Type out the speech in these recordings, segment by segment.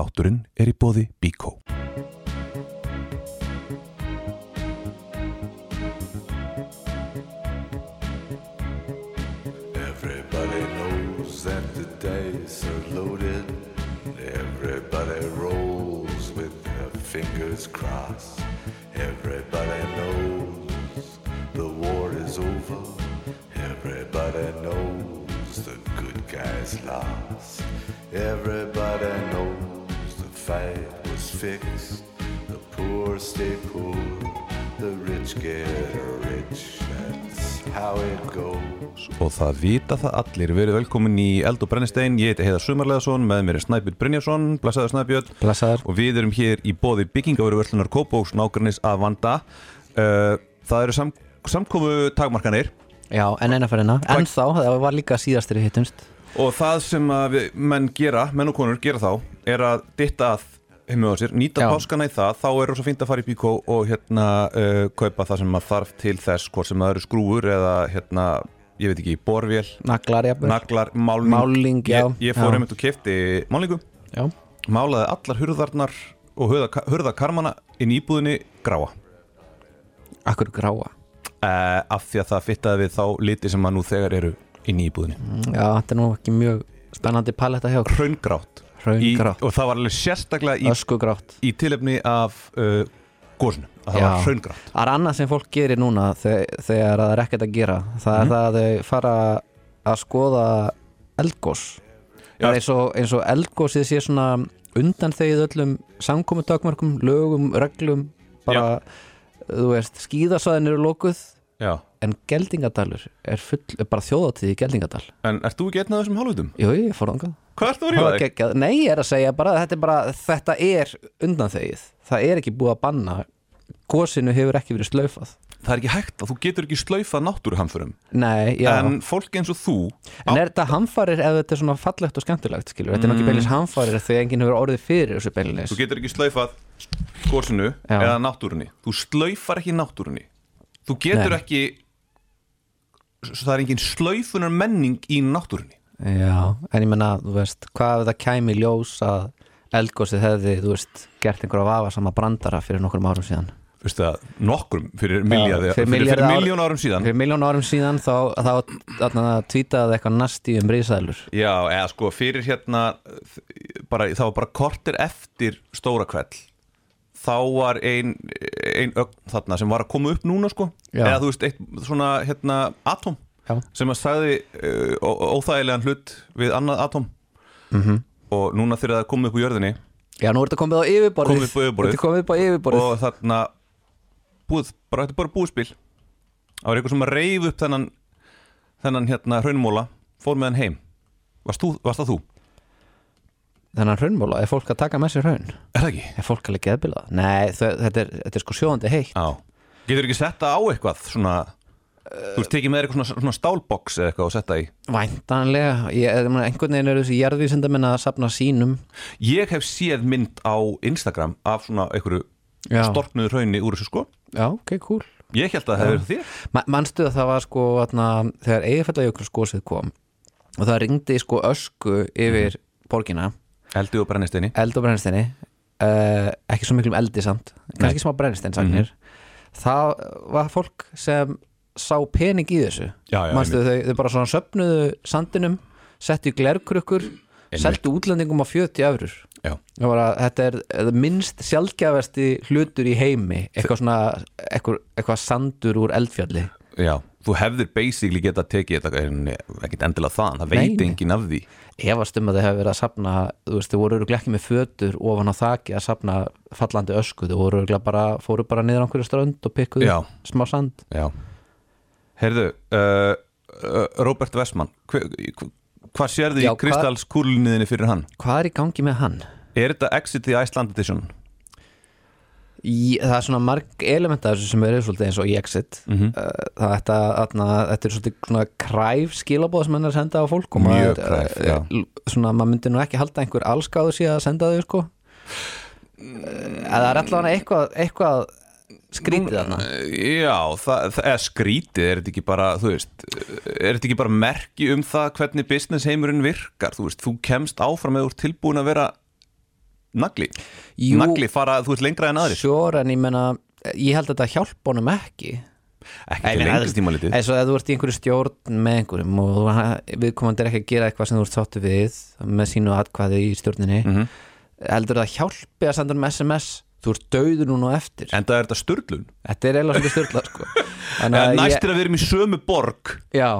Er. Everybody knows that the dice are loaded. Everybody rolls with their fingers crossed. Everybody knows the war is over. Everybody knows the good guys lost. Everybody knows fight was fixed. The poor stay poor. The rich get rich. That's how it goes. Og það vita það allir. Verið velkomin í Eld og Brennistein. Ég heiti Heiðar Sumarleðarsson, með mér er Snæbjörn Brynjarsson, blessaður Snæbjörn. Blessaður. Og við erum hér í bóði byggingavöruverslunar Kópóks nágrannis að vanda. Uh, það eru sam samkomu takmarkanir Já, en einaferðina, en þá, það var líka síðastir í hittumst og það sem menn gera, menn og konur gera þá, er að ditta að heimur á sér, nýta páskana í það þá er rosa fínt að fara í bíkó og hérna uh, kaupa það sem maður þarf til þess hvort sem það eru skrúur eða hérna ég veit ekki, borvél, Naglar, naglar, málning. Máling, já. ég, ég fór einmitt og kefti málingu Já, málaði allar hurðarnar og hurða, hurðakarmana inn í íbúðinni gráa. Akkur gráa? Uh, af því að það fittaði við þá liti sem að nú þegar eru inn í íbúðinni. Já, þetta er nú ekki mjög spennandi paletta hjá hraungrátt Hraungrátt, og það var alveg sérstaklega í, í tilefni af uh, gósinu, að það Já. var hraungrátt Það er annað sem fólk gerir núna þegar, þegar það er ekkert að gera Það er Mhm. það að þau fara að skoða eldgós Já. Það er eins og, eins og eldgósið sé svona undan þegið öllum samkomu dagmarkum, lögum, reglum bara, þú veist, skíðasvæðin eru lokuð Já. en Geldingadalur er full, er bara þjóðatíð í Geldingadal en ert þú ekki einn af þessum hálfutum? Jú, ég fór þangað Hvað ert þú að Það. Nei, ég er að segja bara þetta er, bara, þetta er undanþegið. Það er ekki búið að banna. Gósinu hefur ekki verið slaufað. Það er ekki hægt að þú getur ekki slaufað náttúruhamförum. Nei, já. En En, fólk eins og þú er þetta hamfarir ef þetta er svona fallegt og skemmtilegt skilur? Þetta er nokkið beilis hamfarir þegar enginn hefur orðið fyrir þessu beilis þú getur ekki slaufað gósinu Já. eða náttúrunni. Þú slaufar ekki náttúrunni. Þú getur Nei. ekki það er engin slaufunar menning í náttúrunni Já, en ég menna, þú veist, hvað ef það kæmi ljós að eldgósið hefði, þú veist, gert einhverja vafa sama brandara fyrir nokkrum árum síðan? Veistu það, nokkrum fyrir miljardi fyrir fyrir, árum síðan. Fyrir miljón árum síðan þá, þá, þá tvítaði eitthvað næsti um risaðlur Já, eða sko fyrir hérna bara, það var bara kortir eftir stóra kveld þá var ein, ein ögn þarna sem var að koma upp núna sko. Já. eða þú veist, eitt svona hérna atóm Já. sem að sagði uh, óþægilegan hlut við annað atóm Mhm. og núna þegar það komið upp úr jörðinni Já, nú er þetta komið á yfirborðið Komið upp á yfirborðið. Upp á yfirborðið og þarna búið, bara þetta er bara búið spil það var eitthvað sem að reyf upp þennan þennan hérna hraunmóla fór með hann heim varst, þú, varst það þú? Þennan hraunmóla, er fólk að taka með sér hraun? Er það ekki? Er fólk alveg geðbilað? Nei, þetta er, þetta er sko sjóðandi heitt Já Getur ekki setta á eitthvað svona Þú veist, tekið með eitthvað svona, svona stálboks eða eitthvað og setta í? Væntanlega, einhvern veginn eru þessi jarðvísindamenn að sapna sínum Ég hef séð mynd á Instagram af svona einhverju Já. storknuðu hraunni úr þessu sko. Já, ok, cool. Ég held að það hefur þér. Ma, Manstu að það var sko atna, þegar eigafællajökulskosið kom og það ringdi sko ösku yfir borgina, Eldi og brennisteini eld og brennisteini uh, ekki svo miklum eldi samt. Kannski smá brennisteinsagnir. Það var fólk sem sá pening í þessu. Manstu þau, þau bara svona söpnuðu sandinum settu glerkrukkur seldu útlendingum á 40 eurur þetta er það minnst sjálfgjafasti hlutur í heimi eitthvað svona eitthvað, eitthvað sandur úr eldfjalli. Já, þú hefðir basically geta tekið þetta ekkit endilega það, það veit nei. enginn af því. Efast um að þau hefur verið að sapna þú veist, þau voru örugglega ekki með fötur ofan á þaki að sapna fallandi ösku þau voru örugglega bara, fóru bara niður á einhverju strönd og pikkuðu smá sand. Já Heyrðu, uh, uh, Robert Westman hver, Hvað sérðu í kristalskúlniðinni fyrir hann? Hvað er í gangi með hann? Er þetta Exit the Iceland Edition? Í, það er svona marg elementa þessu sem eru svolítið eins og í Exit Mhm. uh, það þetta, þarna, þetta er svolítið svona kræf skilabóð sem hann er að senda á fólk og Mjög maður, kræf, uh, já. svona maður myndi nú ekki halda einhver allskáður síðan að senda þau sko uh, eða það er allavega eitthvað, eitthvað skrítið þarna? Já, það, það er skrítið, er þetta ekki bara, þú veist, er þetta ekki bara merki um það hvernig business heimurinn virkar, þú veist, þú kemst áfram eða úr tilbúin að vera nagli. Jú. Nagli fara, þú veist, lengra en aðrir. Sjór en ég menna ég held að þetta hjálp honum ekki. Ekki til lengri tíma litið. eins og ef þú ert í einhverju stjórn með einhverjum og viðkomandi er ekki að gera eitthvað sem þú ert sáttu við með sínu atkvæði í stjórninni Mhm. heldur það hjálpi að senda um SMS þú ert dauður núna eftir. En það er þetta störlun þetta er eiginlega svolítið stjórnla sko. En að næst er að við erum í sömu borg. Já,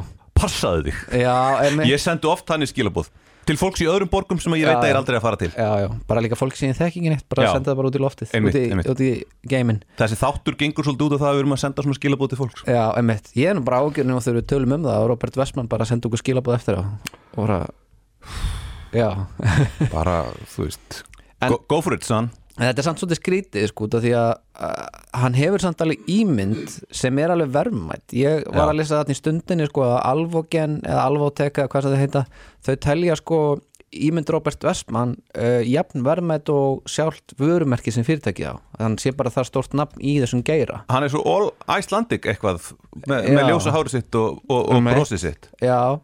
Passaðu þig. Já, emi, Ég sendi oft þannig skilabóð Til fólks í öðrum borgum sem ég veit að ég er aldrei að fara til. Já, já, bara líka fólk sem ég þekki ekki neitt bara Já. senda það bara út í loftið Einmitt, út, í, einmitt. út í geimin Þessi þáttur gengur svolítið út af það að við erum að senda svona skilabóð til fólks já, emitt, ég er nú bara ágjörnum og þegar við tölum um það og Robert Westman bara senda okkur skilabóð eftir á. Og bara já, Bara, þú veist En- go, go for it, son En þetta er samt svolítið skrítið sko því að uh, hann hefur samt alveg ímynd sem er alveg verðmætt ég var Já. að lesa þetta í stundinni sko að Alvogen eða Alvoteka hvað sem það heita þau telja sko ímynd Robert Westman uh, jafn verðmætt og sjálft vörumerki sem fyrirtæki á. Hann sé bara það stórt nafn í þessum geira. Hann er svo all Icelandic eitthvað með, með ljósa hári sitt og, og, og brosið sitt. Já.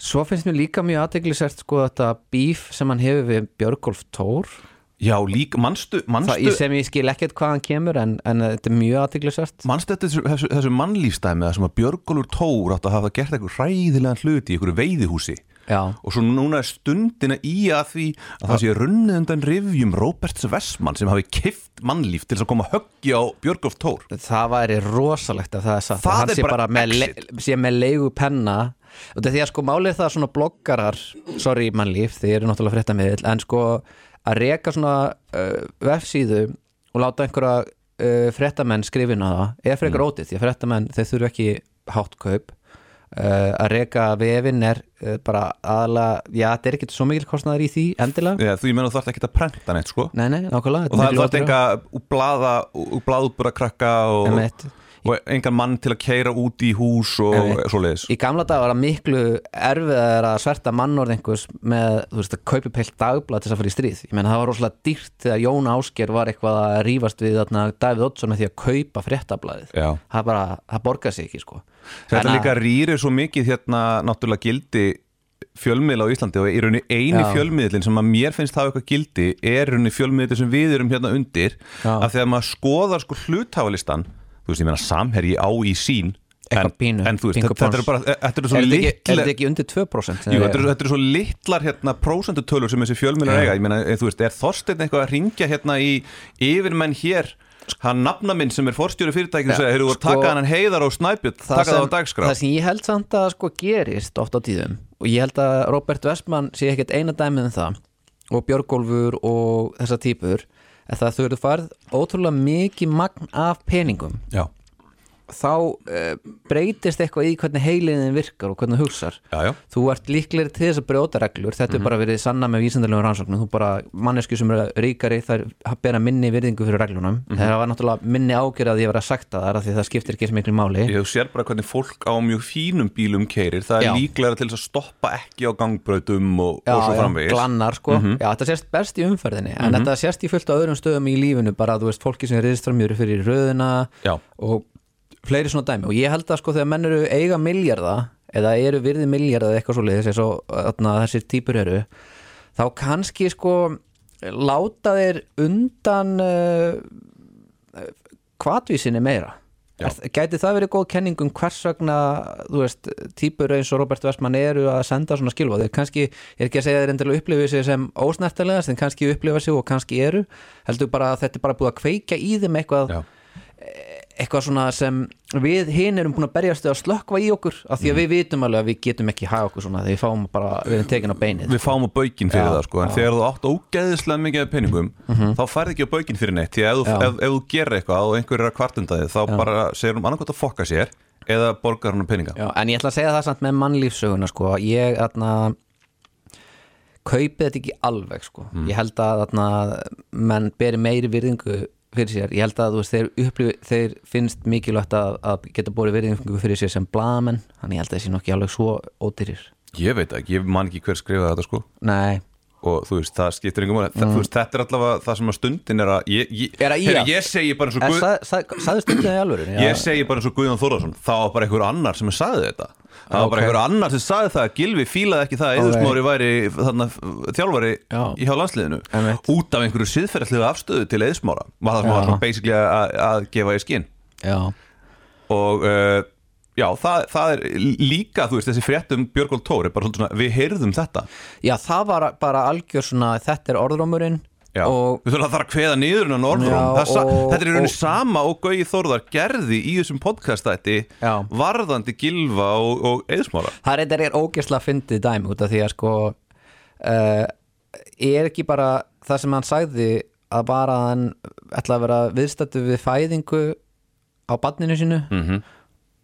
Svo finnst mér líka mjög aðteglisert sko þetta bíf sem hann hefur við Björgolf Tór Já, líka, manstu, Það, manstu ég sem ég skil ekkert hvað hann kemur en, en þetta er mjög aðteglisert Manstu þetta þessu, þessu, þessu mannlífstæmi að sem að Björgólfur Tór átt að hafa gert eitthvað hræðilegan hluti í einhverju veiðihúsi? Já, og svo núna er stundina í að því að það sé runnið undan rifjum Roberts Vessmann sem hafi kift mannlíf til þess að koma höggi á Björgólf Tór. Það væri rosalegt að það er satt. Það að hann er sé bara bara með, sé með leigu penna. Og þetta er því að sko málið það að svona bloggarar sorry mannlíf, þið eru náttúrulega fréttamiðil en sko að reka svona uh, vefsíðu og láta einhverja uh, fréttamenn skrifin á það er frekar Mm. ótið því að fréttamenn þeir þurfu ekki hátt kaup uh, að reka vefin er bara aðalega, já þetta er ekki svo mikil kostnaður í því endilega Eða, Þú ég menn þú þarft ekki að prenta neitt sko Nei, nei, og það þetta enga úr blaðútbúra krakka og, Einmitt. Og engan mann til að keira út í hús og Einmitt. svoleiðis Í gamla dag var það miklu erfiðar að sverta mannorð einhvers með, þú veist, að kaupi peilt dagblad til þess að fara í stríð. Ég menn það var rosalega dýrt þegar Jón Ásker var eitthvað að rífast við þarna Davíð Oddsson með því að kaupa fréttablaðið. Já. Það bara, það borgar sig ekki, sko. Þetta að- líka rýrir svo mikið hérna náttúrulega gildi fjölmiðla á Íslandi og í rauninni eini Já. fjölmiðlin sem að mér finnst hafa eitthvað gildi er rauninni fjölmiðlin sem við erum hérna undir Já. að þegar maður skoðar sko hluthafalistan þú veist ég meina samherji á í sín en, pínu, en þú veist, þetta, þetta er bara þetta er Er ekki, er þetta ekki undir 2%? Jú, þetta er, þetta er svo litlar hérna prósendutölur sem þessi fjölmiðlar eiga, ég meina, eh, þú veist, er Þorsteinn eitthvað að ringja hérna í yfirmenn hér, hann nafna minn sem er forstjóri fyrirtækinu segja, heyrðu, sko- sko, taka hann heiðar og snæpjött, taka það á dagskrá. það sem ég held samt að sko gerist oft á tíðum og ég held að Robert Westman sé ekkert eina dæmið um það og Björgólfur og þessar típur það þau eru farið ótrúlega mikið magn af peningum. Já, þá uh, breytist eitthvað í hvernig heiliðin virkar og hvernig þú hugsar. Já, já. Þú ert líklegri til þess að brjóta reglur. Þetta er bara verið sanna með vísindalegum rannsóknum þú bara, mannesku sem eru ríkari þær bera minni virðingu fyrir reglunum. Það var náttúrulega minni ágjörð að ég var að sakta þar því það skiptir ekki sem miklu máli. Ég sér bara hvernig fólk á mjög fínum bílum keirir, það er Já. líklega til þess að stoppa ekki á gangbrautum og, og svo framvegis. glannar sko. Já, þetta sést best í umferðinni en þetta sést í fullt á öðrum stöðum í lífinu. Bara þú veist, fólki sem fleiri svona dæmi og ég held að sko þegar menn eru eiga milljarða eða eru virði milljarða eða eitthvað svo leiðis eins og þarna, þessir típur eru þá kannski sko láta þeir undan uh, kvatvísinni meira. Er, gæti það verið góð kenning um hvers vegna þú veist, típur eins og Robert Westman eru að senda svona skilfa þeir kannski, ég er ekki að segja þeir endilega upplifa sig sem ósnertilegast en kannski upplifa sig og kannski eru heldur bara að þetta er bara búið að kveika í þeim eitthvað Já. Eitthvað svona sem við hinn erum búin að berjast að slökkva í okkur af því að við vitum alveg að við getum ekki hafa okkur svona þegar við fáum bara, við erum tekin á beinið. Við fáum á baukinn fyrir Já, það sko, en þegar þú átt ógeðislega mikið af peningum, þá færði ekki á baukinn fyrir neitt, ef, Já. ef, ef þú gerir eitthvað og einhver er að kvartunda þig, þá bara segir um annarkvæmt að fokka sér eða borgar hann peninga. Já, en ég ætla að segja það samt með mannlífsöguna sko, ég atna, kaupið þetta ekki alveg sko. ég held að atna, menn beri meiri virðingu fyrir sér, ég held að veist, þeir, upplifi, þeir finnst mikilvægt að, að geta búið virðingu fyrir sér sem blamen þannig ég held að þessi nokki alveg svo ódýrir. Ég veit ekki, ég man ekki hver skrifaði þetta sko. Nei, og þú veist, það skiptir engum máli mm. veist, þetta er allavega það sem að stundin er að ég, ég, Er að ýja? Heyrðu, ég segi bara eins og Guð, sað- sað- Sagði stundin í alvöru ég segi bara eins og Guðjón Þórðarsson það var bara einhver annar sem sagði þetta það var bara einhver annar sem sagði það að Gilvi fílaði ekki það að. Eðursmári væri þarna, þjálfari Já. í hjá landsliðinu út af einhverju siðferðarslegu afstöðu til Eðursmára var það sem Já. var basically að, að gefa í skinn og uh, já, það, það er líka þú veist, þessi fréttum Björgóld Tóri bara svona, við heyrðum þetta. Já það var bara algjör svona Þetta er orðrómurinn Já, og við þurfum að fara að kveða niður en orðróm Já, það, og- þetta er í rauninni og- sama og Gauði Þórðar gerði í þessum podcastætti varðandi Gilva og, og Eðsmára það er, er ógeðslega fyndið dæmi út af því að sko uh, er ekki bara það sem hann sagði að bara hann ætla að vera viðstættu við fæðingu á barninu sínu? Mhm.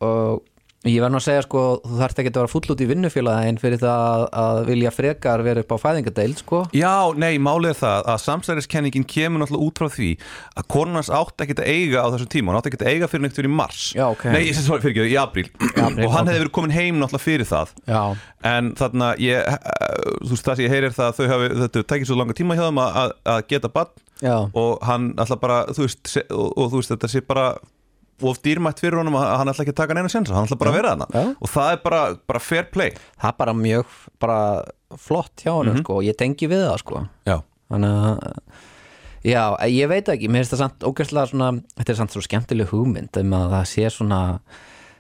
Og ég verð nú að segja sko þú þarft ekki að vera full út í vinnufélagin fyrir það að, vilja frekar vera upp á fæðingadeild sko. Já, nei, málið er það að samsæriskenningin kemur náttúrulega út frá því að konunans átt ekki að eiga á þessum tíma, hann átt ekki að eiga fyrir fyrir í mars. Já, ok. Nei, ég svo fyrir ekki, í apríl. Og hann ok. hefði verið komin heim náttúrulega fyrir það. Já, en þarna, ég, eh, þú veist það sem ég heyrir það að þau hafi, þetta tekið svo langa tíma hjá þeim að, að, að já, og hann alltaf bara, þú veist og, og þú veist, þetta sé bara of dýrmætt fyrir honum að hann ætla ekki að taka neina sensa, hann ætla bara að vera þarna. Já. og það er bara, bara fair play. Það er bara mjög bara flott hjá hann sko og ég tengi við það sko. Já, þannig að já, ég veit ekki, mér finnst það samt ógæslega svona, þetta er samt svo skemmtileg hugmynd um að það sé svona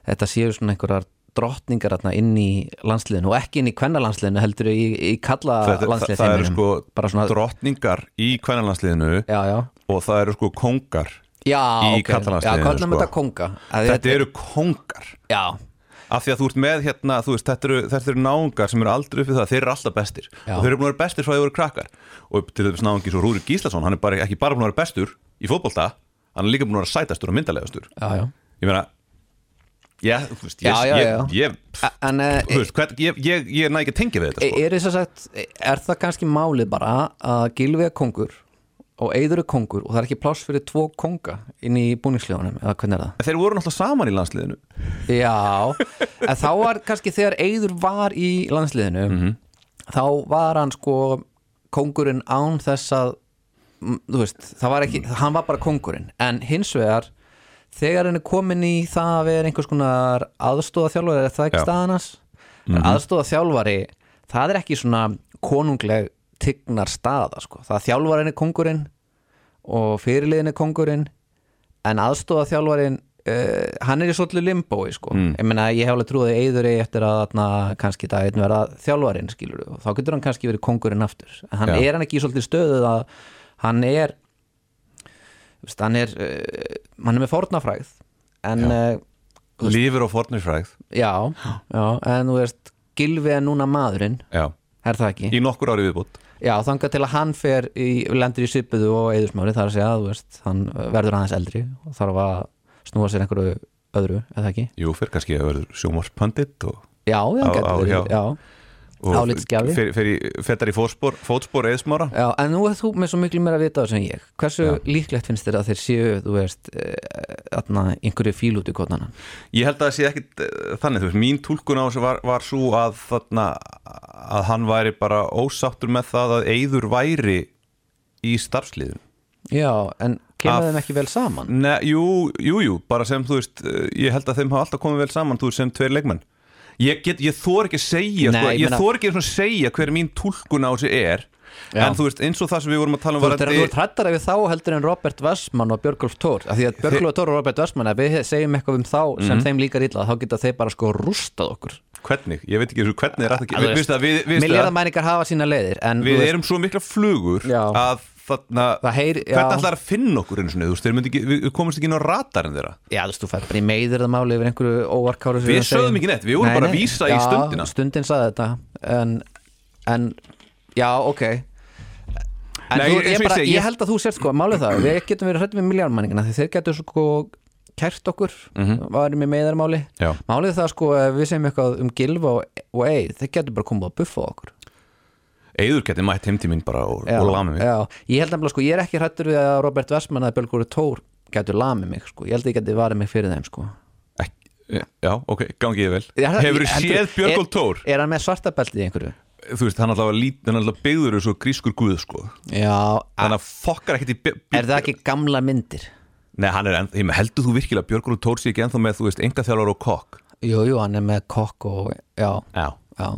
þetta séu svona einhverjar drottningar inn í landsliðinu og ekki inn í kvennalandsliðinu heldur í, í kalla það, það, það eru sko svona, drottningar í kvennalandsliðinu já, já. og það eru sko kongar Já, Í ok, karlalandsliðinu, já, kallum sko. þetta konga. Að Þetta eru kongar. Já, af því að þú ert með hérna, þú veist, þetta eru, þetta eru náungar sem eru aldrei uppið það, þeir eru alltaf bestir. Já. og þeir eru búin að vera bestir því að voru krakkar. Og til þess náungi svo Rúrik Gíslason hann er bara, ekki bara búin að vera bestur í fótbolta hann er líka búin að vera sætastur og myndalegastur já, já. Ég meina ég, þú veist, ég, Já, já, ég, já. ég, A- En uh, þú veist, hvern, ég, ég, ég næ ekki að tengja við þetta sko. er að sagt Er það kannski málið bara að Gilvi er kongur og Eiður er kongur og það er ekki pláss fyrir tvo konga inn í búningsljónum eða hvernig er það? þeir voru náttúrulega saman í landsliðinu Já, en þá var kannski þegar Eiður var í landsliðinu Mhm. þá var hann sko kongurinn án þess að þú veist, það var ekki hann var bara kongurinn, en hins vegar þegar hann er komin í það að vera einhvers konar aðstóða þjálfari er það ekki Já. staðanas? Mm -hmm. aðstóða þjálfari, það er ekki svona konungleg tignar staða sko. það er þjálfarin er kongurinn og fyrirliðin er kongurinn en aðstóða þjálfarin uh, hann er í svolítið limbói sko. Mm. ég meina ég hef alveg trúið Eiður eigi eftir að þarna, kannski það einn verða þjálfarin skilur og þá getur hann kannski verið kongurinn aftur en hann Já. er hann ekki í svolítið stöðu að hann er veist, hann er uh, hann er með fórnafræð en uh, lífur og fornirfræð já, já, en þú veist Gilvi er núna maðurinn, já. er það ekki? í nokkur ári viðbútt Já, þangað til að hann fer í, lendur í svipuðu og eðursmári þar að segja að veist, hann verður aðeins eldri og þarf að snúa sér einhverju öðru, eða ekki? jú, fyrir kannski að verður sjómarspandit og, Já, já, Á- á- já. já. Í- fettar í fótspor, fótspor eðsmára Já, en nú er þú með svo miklu meira að vita þessu en ég Hversu Já. líklegt finnst þér að þeir séu, þú veist, þarna einhverju fíl út í kotnana? Ég held að það sé ekkit uh, þannig, þú veist, mín túlkun á þessu var, var svo að þarna að hann væri bara ósáttur með það að eyður væri í starfsliðum. Já, en kemur þeim ekki vel saman? Ne, jú, jú, jú, bara sem þú veist, uh, ég held að þeim hafa alltaf komið vel saman, þú veist, sem tveir leikmenn. Ég, ég þor ekki að segja, Nei, sko, ég ég þor ekki að segja hver mín túlkun á þessu er, Já. en þú veist, eins og það sem við vorum að tala um Þú veist, þú ert hrættara við þá heldur en Robert Westman og Björgulf Tór af því að Björgulf Tór og Robert Westman ef við segjum eitthvað um þá sem Mhm. þeim líkar illa þá geta þeir bara sko rústað okkur hvernig, ég veit ekki hvernig er rætt Að við, við, Milljarðamæningar hafa sína leiðir við erum svo mikla flugur Já. að þarna það já, hvernig ætlar að finna okkur sinni, þú veist, þeir myndi ekki, við, við komumst ekki inn á radarinn þeirra. Já, þú veist, þú fær bara í meiðirðamáli yfir einhverju óvarkáru sem Við sögðum ekki neitt, við vorum bara að vísa í já, stundina. stundin sagði þetta en, en já, ok. En Nei, þú, eins og ég, ég bara, segi, ég, ég- held að þú sért sko, málið það við getum verið hrættum við miljármæningina þeir getur sko kært okkur Mhm. varum í meiðarmáli Já. málið það sko, við segjum eitthvað um gilfa og, og eið, þeir getur bara komið að buffa okkur Eður geti mætt heim til mín bara og, og lami mig. já, ég held nefnilega sko, ég er ekki hrættur við að Robert Westman eða Björgur Tór getur lamið mig sko, ég held að ég geti varið mig fyrir þeim sko. Ek, Já, ok, gangi ég vel. Það- Hefur ég- þú séð Björgól Tór? er hann með svartabeltið í einhverju? þú veist, hann er alltaf, lít, hann er alltaf byggður svo grískur guð, sko. Já, þannig að fokkar ekkert í by- by- er það ekki gamla myndir? Nei, hann er, enn- ég heldur þú virkilega Björgur Tór sé ekki ennþá með, þú veist, engaþjálfur og kokk? Jú, jú, hann er með kokk og já, Já. Já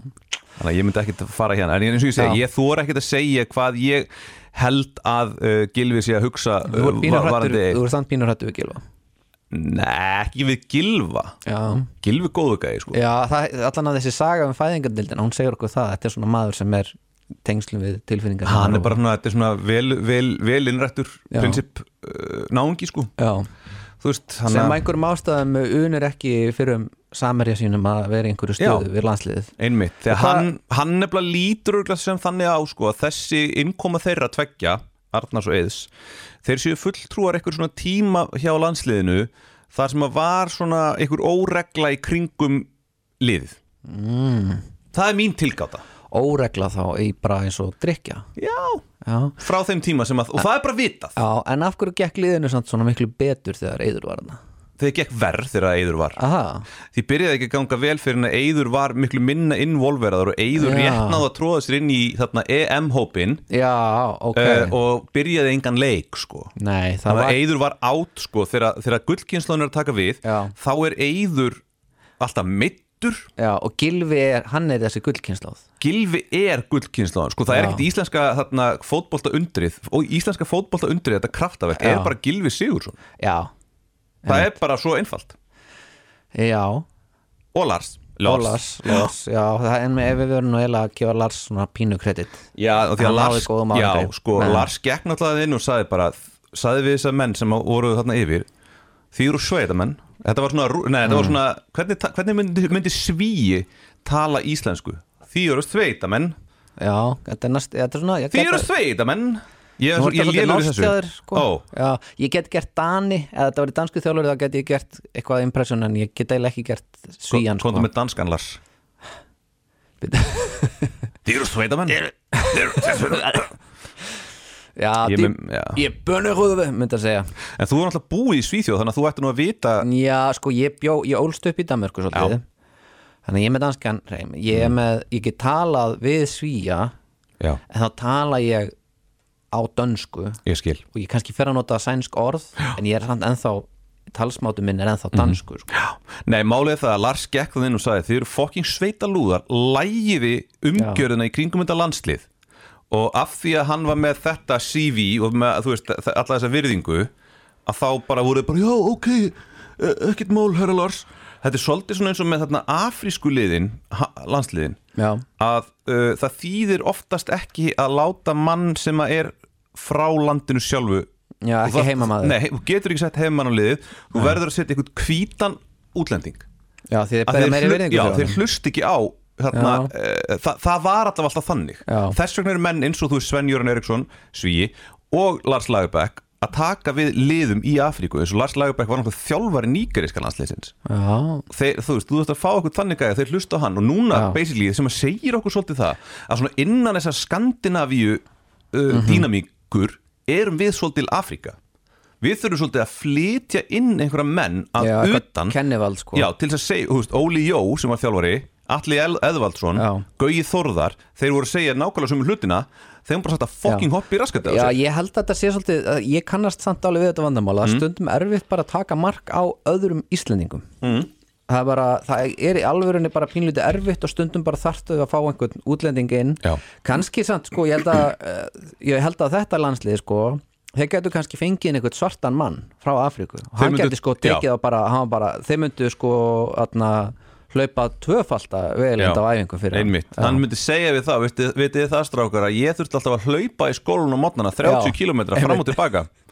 Þannig að ég myndi ekkert fara hérna En eins og ég segi, Já. ég þóra ekkert að segja hvað ég held að uh, Gilvi sé að hugsa Þú ert uh, var- hrættur, varðandi- þú ert samt pínur hrættur við Gilva Nei, ekki við Gilva Já, Gilvi góðu gæði, sko. Já það, allan að þessi saga um fæðingardildina, hún segir okkur það þetta er svona maður sem er tengslum við tilfinningar Hann er bara svona, þetta er svona vel, vel, vel innrættur Já. prinsip uh, náungi, sko. Já, Þú veist, hann sem einhverjum ástæðum unir ekki fyrir um samerja sínum að vera í einhverju stöðu við landsliðið. Einmitt, þegar hann, hann nefnilega lítur örugglega sem þannig á sko að þessi innkoma þeirra tveggja, Arnars og Eðs þeir séu fulltrúar eitthvað svona tíma hjá landsliðinu þar sem að var svona einhver óregla í kringum liðið. Mm. Það er mín tilgáta. Óregla þá í bara eins og drikja Já, Já, frá þeim tíma sem að, og það er bara vitað. Já en af hverju gekk liðinu svona miklu betur þegar Eiður var hana? Þegar gekk verð þegar Eiður var. Aha, Því byrjaði ekki að ganga vel fyrir en að Eiður var miklu minna involveraður og Eiður Já. rétt náðu að tróða sér inn í þarna EM-hópin já, ok. Uh, og byrjaði engan leik sko. Nei, það Þannig var að Eiður var átt sko þegar, þegar gullkynnslóðin er að taka við Já. þá er Eiður alltaf mittur Já, og Gilvi er, hann er þessi gullkynnslóð Gilvi er gullkynnslóðin sko það er Já. ekkert íslenska þarna, fótbolta undrið og íslenska fótbolta undrið þetta kraftaverk er bara Gilvi Sigursson Já, það er bara svo einfalt. Já. Og Lars. Og Lars, Lars, já, það en með verum nú eiginlega að gefa Lars svona pínu kredit. Já, og því að Lars, já, sko, Nei. Lars gekk náttúrulega inn og sagði bara sagði við þessar menn sem voru þarna yfir því eru sveitamenn þetta var svona, nei, þetta var Mm. svona hvernig, hvernig myndi, myndi svíi tala íslensku? Því eru sveitamenn Já, þetta er næst, þetta er svona því eru að- sveitamenn ég, Nú ég, ég norskjaður sko. Ó, Já, ég get gert Dani eða þetta var í dansku þjálfur þá get ég gert eitthvað impression en ég get eiginlega ekki gert svíjan sko. komdu með danskan Lars? Því eru sveitamenn Já, Ég mun- já. ég bönur húðu myndi að segja. En þú er náttúrulega búið í Svíþjóð þannig að þú ætti nú að vita Já, sko, ég bjó, ég ólst upp í Danmörku svolítið. Þannig að ég er með danskan Ég er með, ég get talað við svíja já, en þá tala ég á dönsku. Ég skil. Og ég kannski fer að nota sænsk orð en ég er samt ennþá talsmátu minn er ennþá dansku sko. Nei, málið er það að Lars gekk það inn og sagði þið eru fokking sveita lúðar lægiði umgjörðina í kringum þetta landslið. Og af því að hann var með þetta CV og með, veist, alla þessa virðingu að þá bara voru þið bara, já, ok eh, ekkert mál, herra Lars. Þetta er svolítið svona eins og með þarna afrísku liðin landsliðin Já, að uh, það þýðir oftast ekki að láta mann sem að er frá landinu sjálfu. Já, ekki það- heimamaður. Nei, þú getur ekki sett heimamann á liðið. Þú verður að setja einhvern hvítan útlending. Já því þið Að þeir, meiri virðingu já, þeir hlust ekki á þarna, e, það, það var alltaf alltaf þannig. Já. þess vegna eru menn eins og þú Sven Jöran Eriksson Svíi og Lars Lagerbäck að taka við liðum í Afríku eins og Lars Lagerbäck var náttúrulega þjálfari nýgeriska landsliðsins. Já, þeir, þú veist, þú veist að fá okkur þannig gæði þeir hlusta á hann. Og núna Já. basically sem að segir okkur svolítið það að svona innan þessar Skandinavíu uh, Mhm. Dýnamíkur erum við svolítið Afríka við þurfum svolítið að flytja inn einhverja menn að já utan kennivald sko já, til þess að segja, veist, Óli Jó sem var þjálfari Atli El Eðvaldsson. Gauji Þórðar þeir voru að segja nákvæmlega sömu hlutina þeir voru bara sagt að fucking hoppa í raskandi á Já, ég held að þetta sé svolítið ég kannast samt alveg við þetta vandamál Mm. stundum erfitt bara að taka mark á öðrum Íslendingum mm. Það er bara, það er í alvörunni bara pínlítið erfitt og stundum bara þarftu að fá einhvern útlending inn. Kannski samt, sko, ég held að eh, ég held að þetta landslið, sko þeir getur kannski fengið inn einhvern svartan mann frá Afríku. Og hann geti sko tekið það bara, bara þeir myndu sko atna, hlaupa tvöfalda vegilinda á æfingu fyrir hann. einmitt, hann myndi segja við það vitið, það strákar að ég þurfti alltaf að hlaupa í skólun á mótnana 30 Já. km fram og tilbaka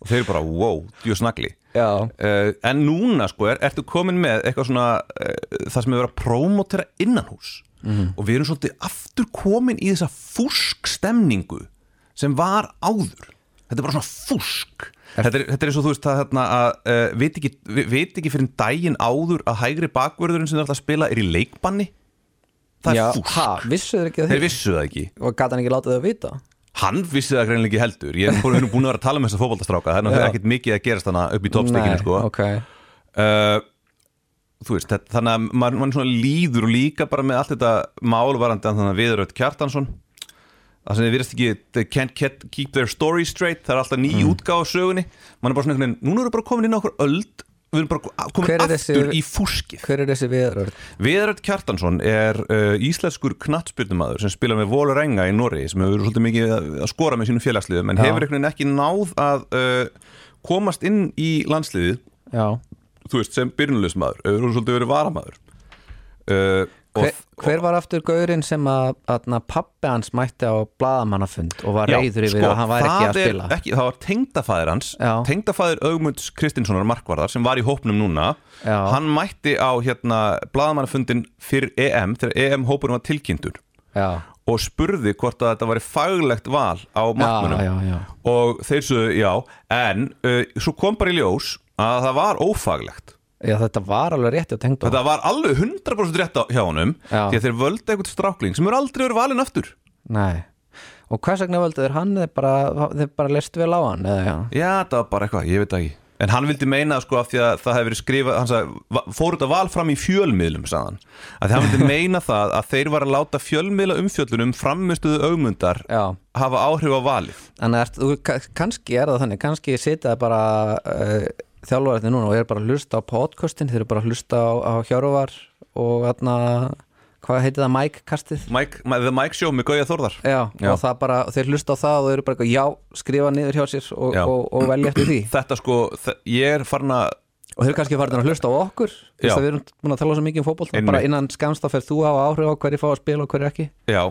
og þeir bara, wow, djú snagli. Já, uh, en núna sko er, ertu komin með eitthvað svona uh, það sem er verið að prómotera innanhús Mhm. og við erum svolítið aftur komin í þessa fúskstemningu sem var áður. Þetta er bara svona fúsk þetta er, þetta er eins og þú veist það hérna að uh, veit, ekki, veit ekki fyrir daginn áður að hægri bakvörðurinn sem þeir ætla að spila er í leikbanni? Það er fúsk ha, vissu þeir ekki að þeir því vissu það ekki. Og gata hann ekki látið þau að vita hann vissi það greinlega ekki heldur. Ég er búin, búin að vera að tala um þessa fótboltastráka það er náttúrulega Já. ekkert mikið að gerast þannig upp í toppstekinu sko. ok. Uh, þú veist, þetta, þannig að maður, maður svona líður og líka bara með allt þetta málvarandi þannig að Viðrödd Kjartansson. Það sem þið virðast ekki they can't keep their story straight. Það er alltaf ný mm. á sögunni. Mann er bara svona einhvern veginn, núna við bara komin inn á okkur öld við erum bara komin aftur þessi- í fúskið hver er þessi viðrörð? Viðrödd Kjartansson er uh, íslenskur knattspyrnumadur sem spila með Volur Enga í Norri sem hefur verið svolítið mikið að skora með sínum félagsliðum en Já. hefur einhvern veginn ekki náð að uh, komast inn í landsliðið Já, þú veist, sem byrnulegsmaður hefur svolítið verið varamaður uh, hver, hver var aftur gaurinn sem að, að pappi hans mætti á bladamannafund og var reyður yfir sko, að hann væri ekki að spila? ekki, það var tengdafæðir hans tengdafæðir Augmunds Kristinssonar Markvarðar sem var í hópnum núna. Já. hann mætti á hérna bladamannafundin fyrir EM þegar EM-hópurinn var tilkynntur. Og spurði hvort að þetta væri faglegt val á já. og þeir svo já en uh, svo kom bara í ljós að það var ófaglegt Já, þetta var alveg rétti að tengda þetta var alveg 100% rétt á, hjá honum Já. því að þeir völdu eitthvað strákling sem eru aldrei verið valinn aftur. Nei. Og hvers vegna völdu þeir hann? Þeir bara, þeir bara leist vel á hann eða já? Já, það var bara eitthvað, ég veit ekki. En hann vildi meina sko af því að það hefði verið skrifað hann sagði, fór þetta val fram í fjölmiðlum sagðan, að því hann vildi meina það að þeir var að láta fjölmiðla umfjöllunum framistuðu augmundar Já, hafa áhrif á valið. Þannig að þú, ka- kannski er það þannig, kannski sitja bara uh, þjálfararnir núna og er bara að hlusta á podcastin, þeir eru bara að hlusta á, á Hjörvar og þarna, hvað heitir það, Mike kastið? Mike, The Mike Show með Gauja Þórðar. Já, Já. og það bara, þeir hlusta á það og þeir eru bara eitthvað, já, skrifa niður hjá sér og, og, og velja eftir því. Þetta sko, ég er farin að og þeir eru kannski farin að hlusta á okkur þess að við erum búin að tala svo mikið um Einmitt. bara innan skamst þá fer þú á áhrif á hverju fá að spila og hverju ekki. Já,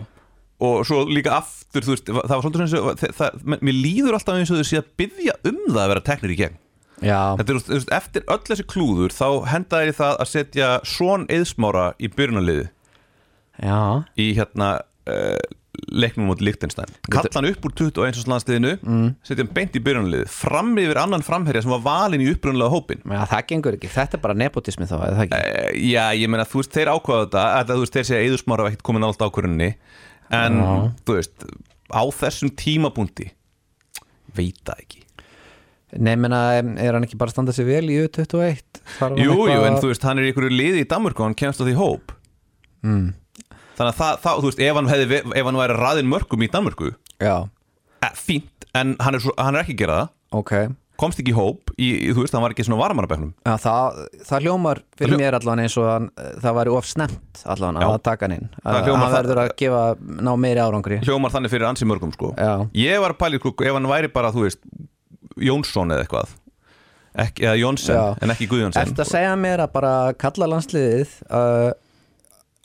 og svo líka aftur, þú veist, það var svolítið sem mér líður alltaf eins og þau sé að byggja um það að vera teknir í gegn Þetta er, eftir öll þessi klúður þá henda þér í það að setja svon eðsmára í byrjunarliði já, í hérna uh, leiknum mot Lichtenstein kalla hann upp úr 21. landsliðinu mm. setja hann beint í byrjunarliði fram yfir annan framherja sem var valinn í upprunnulega hópin já, það gengur ekki. Þetta er bara nepotismi þá, eða það ekki? Uh, Já, ég meina, þú veist, þeir ákvaða þetta að þú veist, þeir segja eðsmára var ekkert komin allt ákvörunni en, þú veist á þessum tímapunkti veit það ekki Nei, menna, er hann ekki bara að standa sér vel í U21? Þarf hann Jú, jú, en þú veist, hann er í einhverju liði í Danmörku og hann kemst á því hóp. Mm. Þannig að það, það, þú veist, ef hann, hefði, ef hann væri raðinn mörgum í Danmörku Já, eh, fínt, en hann er, hann er ekki að gera það. Ok. Komst ekki í hóp, í, þú veist, hann var ekki svona varamannabæknum Já, það, það hljómar fyrir mér allan eins og hann, það væri of snemt allan Já. að taka hann inn. Að hann verður að gefa ná meiri árangri. Hljómar þannig fyrir ansi mörgum, sko. Já, Ég var pæla, sko, ef hann væri bara, þú veist Jónsson eða eitthvað ekki, eða Jónsson, Já. en ekki Guðjónsson Ertu að segja mér að bara kalla landsliðið uh,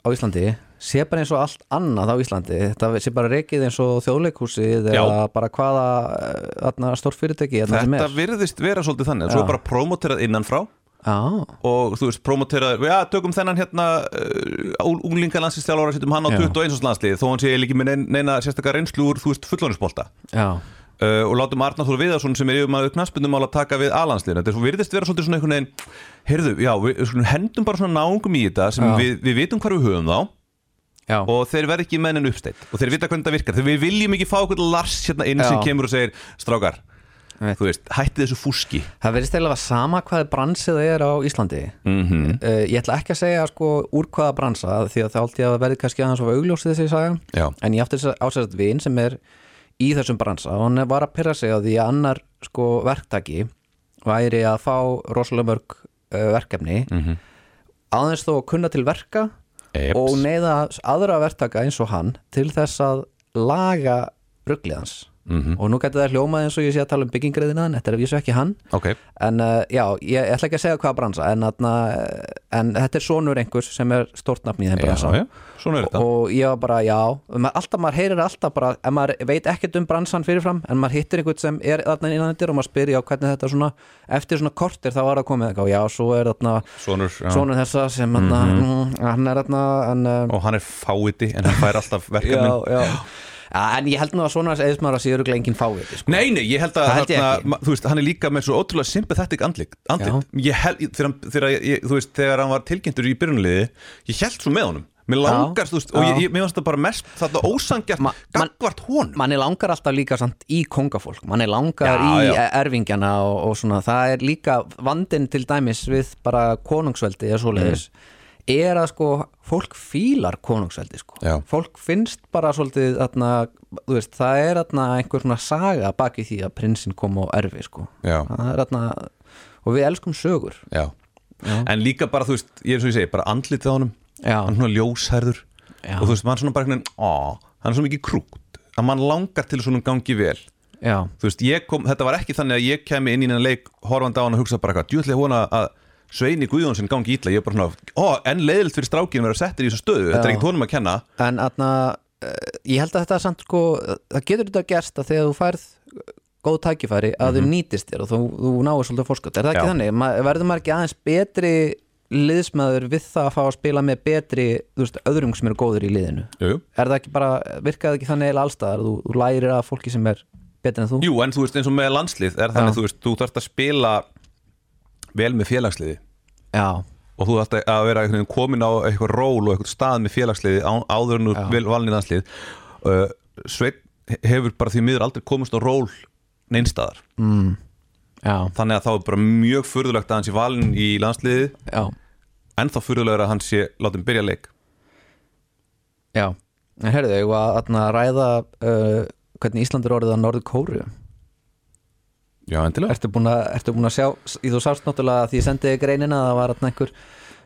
á Íslandi sé bara eins og allt annað á Íslandi þetta sé bara reikið eins og þjóðleikhúsið Já. eða bara hvaða uh, stórt fyrirtæki þarna sem Þetta virðist vera svolítið þannig, Já. er bara promoterað innanfrá Já, og þú veist, promoterað, já, tökum þennan hérna uh, unglinga landslistjálfara setjum hann á Já. 21. landslið, þó hann sé líki með neina, sérstakar reynslu úr, þú veist, fullónisbolta já, uh, og látum Arnar Þór Viðarsson sem er yfirmaður knaspundum að taka við A-landsliðinu. Þetta er svo virðist vera svona einhvern veginn heyrðu, já, við skulum hendum bara svona náungum í þetta sem við, við vitum hvar við höfum þá. Já. Og þeir verð ekki mennin uppsteitt og þeir vita hvernig það virkar. Þegar við viljum ekki fá okkur Lars hérna inn sem kemur og segir strákar, Ég þú veist, hætti þessu fúski. Það verðist eiginlega að sama hvað bransið er á Íslandi. Mm uh, Ég ætla ekki að segja sko úr hvaða bransa því að það að verði kannski aðeins of augljósið þessi saga. Já, en ég átti þess að ásæðast vin sem er í þessum bransa og hann var að pyrra sig á því að annar sko verktaki væri að fá rosalega mörg uh, verkefni Mhm. aðeins þó að kunna til verka Eps. og neyða aðra verktaka eins og hann til þess að laga rugglið hans Mhm. og nú getur það hljómað eins og ég sé að tala um byggingriðina en þetta er að vísu ekki hann. Ok. En uh, já, ég ætla ekki að segja hvaða bransa en, atna, en þetta er sonur einhvers sem er stórt nafn í þeim bransa. já, já, þetta. Og ég var bara, já ma- alltaf, maður heyrir alltaf bara, en maður veit ekkert um bransan fyrirfram, en maður hittir einhvern sem er þarna innan þetta og maður spyr, já, hvernig þetta svona eftir svona kortir þá var það komið eitthvað, já, svo er þarna Sonur, sonur þessa sem þarna, mm hann er þarna en, um, og hann er fáiti en hann fær alltaf verkefnin já Já, en ég held nú að svona eðismar að séu örugglega enginn fáviti sko. Nei, nei, ég held að held ég þarna, ma- þú veist, hann er líka með svo ótrúlega sympathetic andlit, andlit. Ég held, þegar, hann- var tilkynntur í byrjunliði ég held svo með honum. Mér langar, þú veist, og ég, ég, mér finnst það bara mest þetta ósangjart Ma- man- gagvart honum. manni langar alltaf líka samt í kongafólk. Manni langar Já, í já. erfingjana og, og svona, það er líka vandinn til dæmis við bara konungsveldi eða svoleiðis er að sko fólk fílar konungsveldi sko Já. fólk finnst bara svolítið þú veist, það er þarna einhver svona saga baki því að prinsinn kom á erfi sko Já. er þarna og við elskum sögur Já. en líka bara, þú veist, ég er svo ég segi bara andlitið á honum, Já. hann er svona ljósherður Já. og þú veist, mann svona bara hann er svo mikið krútt að mann langar til svona gangi vel já, veist, kom, þetta var ekki þannig að ég kemi inn í hennan leik horfandi á hann og hugsa bara eitthvað, djúðlega vona að Sveini Guðjónsson gangi ítla, ég er bara svona ó, en leiðilt fyrir strákinu að vera settir í þessu stöðu þetta er Já. ekkert honum að kenna en þarna uh, ég held að þetta er samt sko það getur þetta gerst að þegar þú færð góð tækifæri að þau nýtist þér og þú, þú náir svolítið fórskot, er það ekki. Já. þannig? Ma, verður maður ekki aðeins betri liðsmaður við það að fá að spila með betri þú veist, öðrum sem eru góður í liðinu jú, jú. er það ekki bara, virkaði ekki þannig allstaðar, þú, þú lærir að fólki sem er betri en þú? jú, en þú veist, eins og með landslið er þannig, Já. þú veist, þú þarfst að spila vel með félagsliði Já, og þú þarfst að vera komin á eitthvað ról og eitthvað stað með félagsliði á, áður en vel valin í landslið. Uh, Sveit hefur bara því miður aldrei komist á ról neinstaðar já, þannig að þá er bara mjög furðulegt að hann sé valin í landsliði já, en þá furðulegur að hann sé látum byrja leik. Já. En herðu þau að, þarna ræða uh, hvernig Ísland er orðið að Norður Kóru Já, endilega. Ertu búin að, ertu búin að sjá, í þú sást náttúrulega því ég sendiði greinina að það var einhver,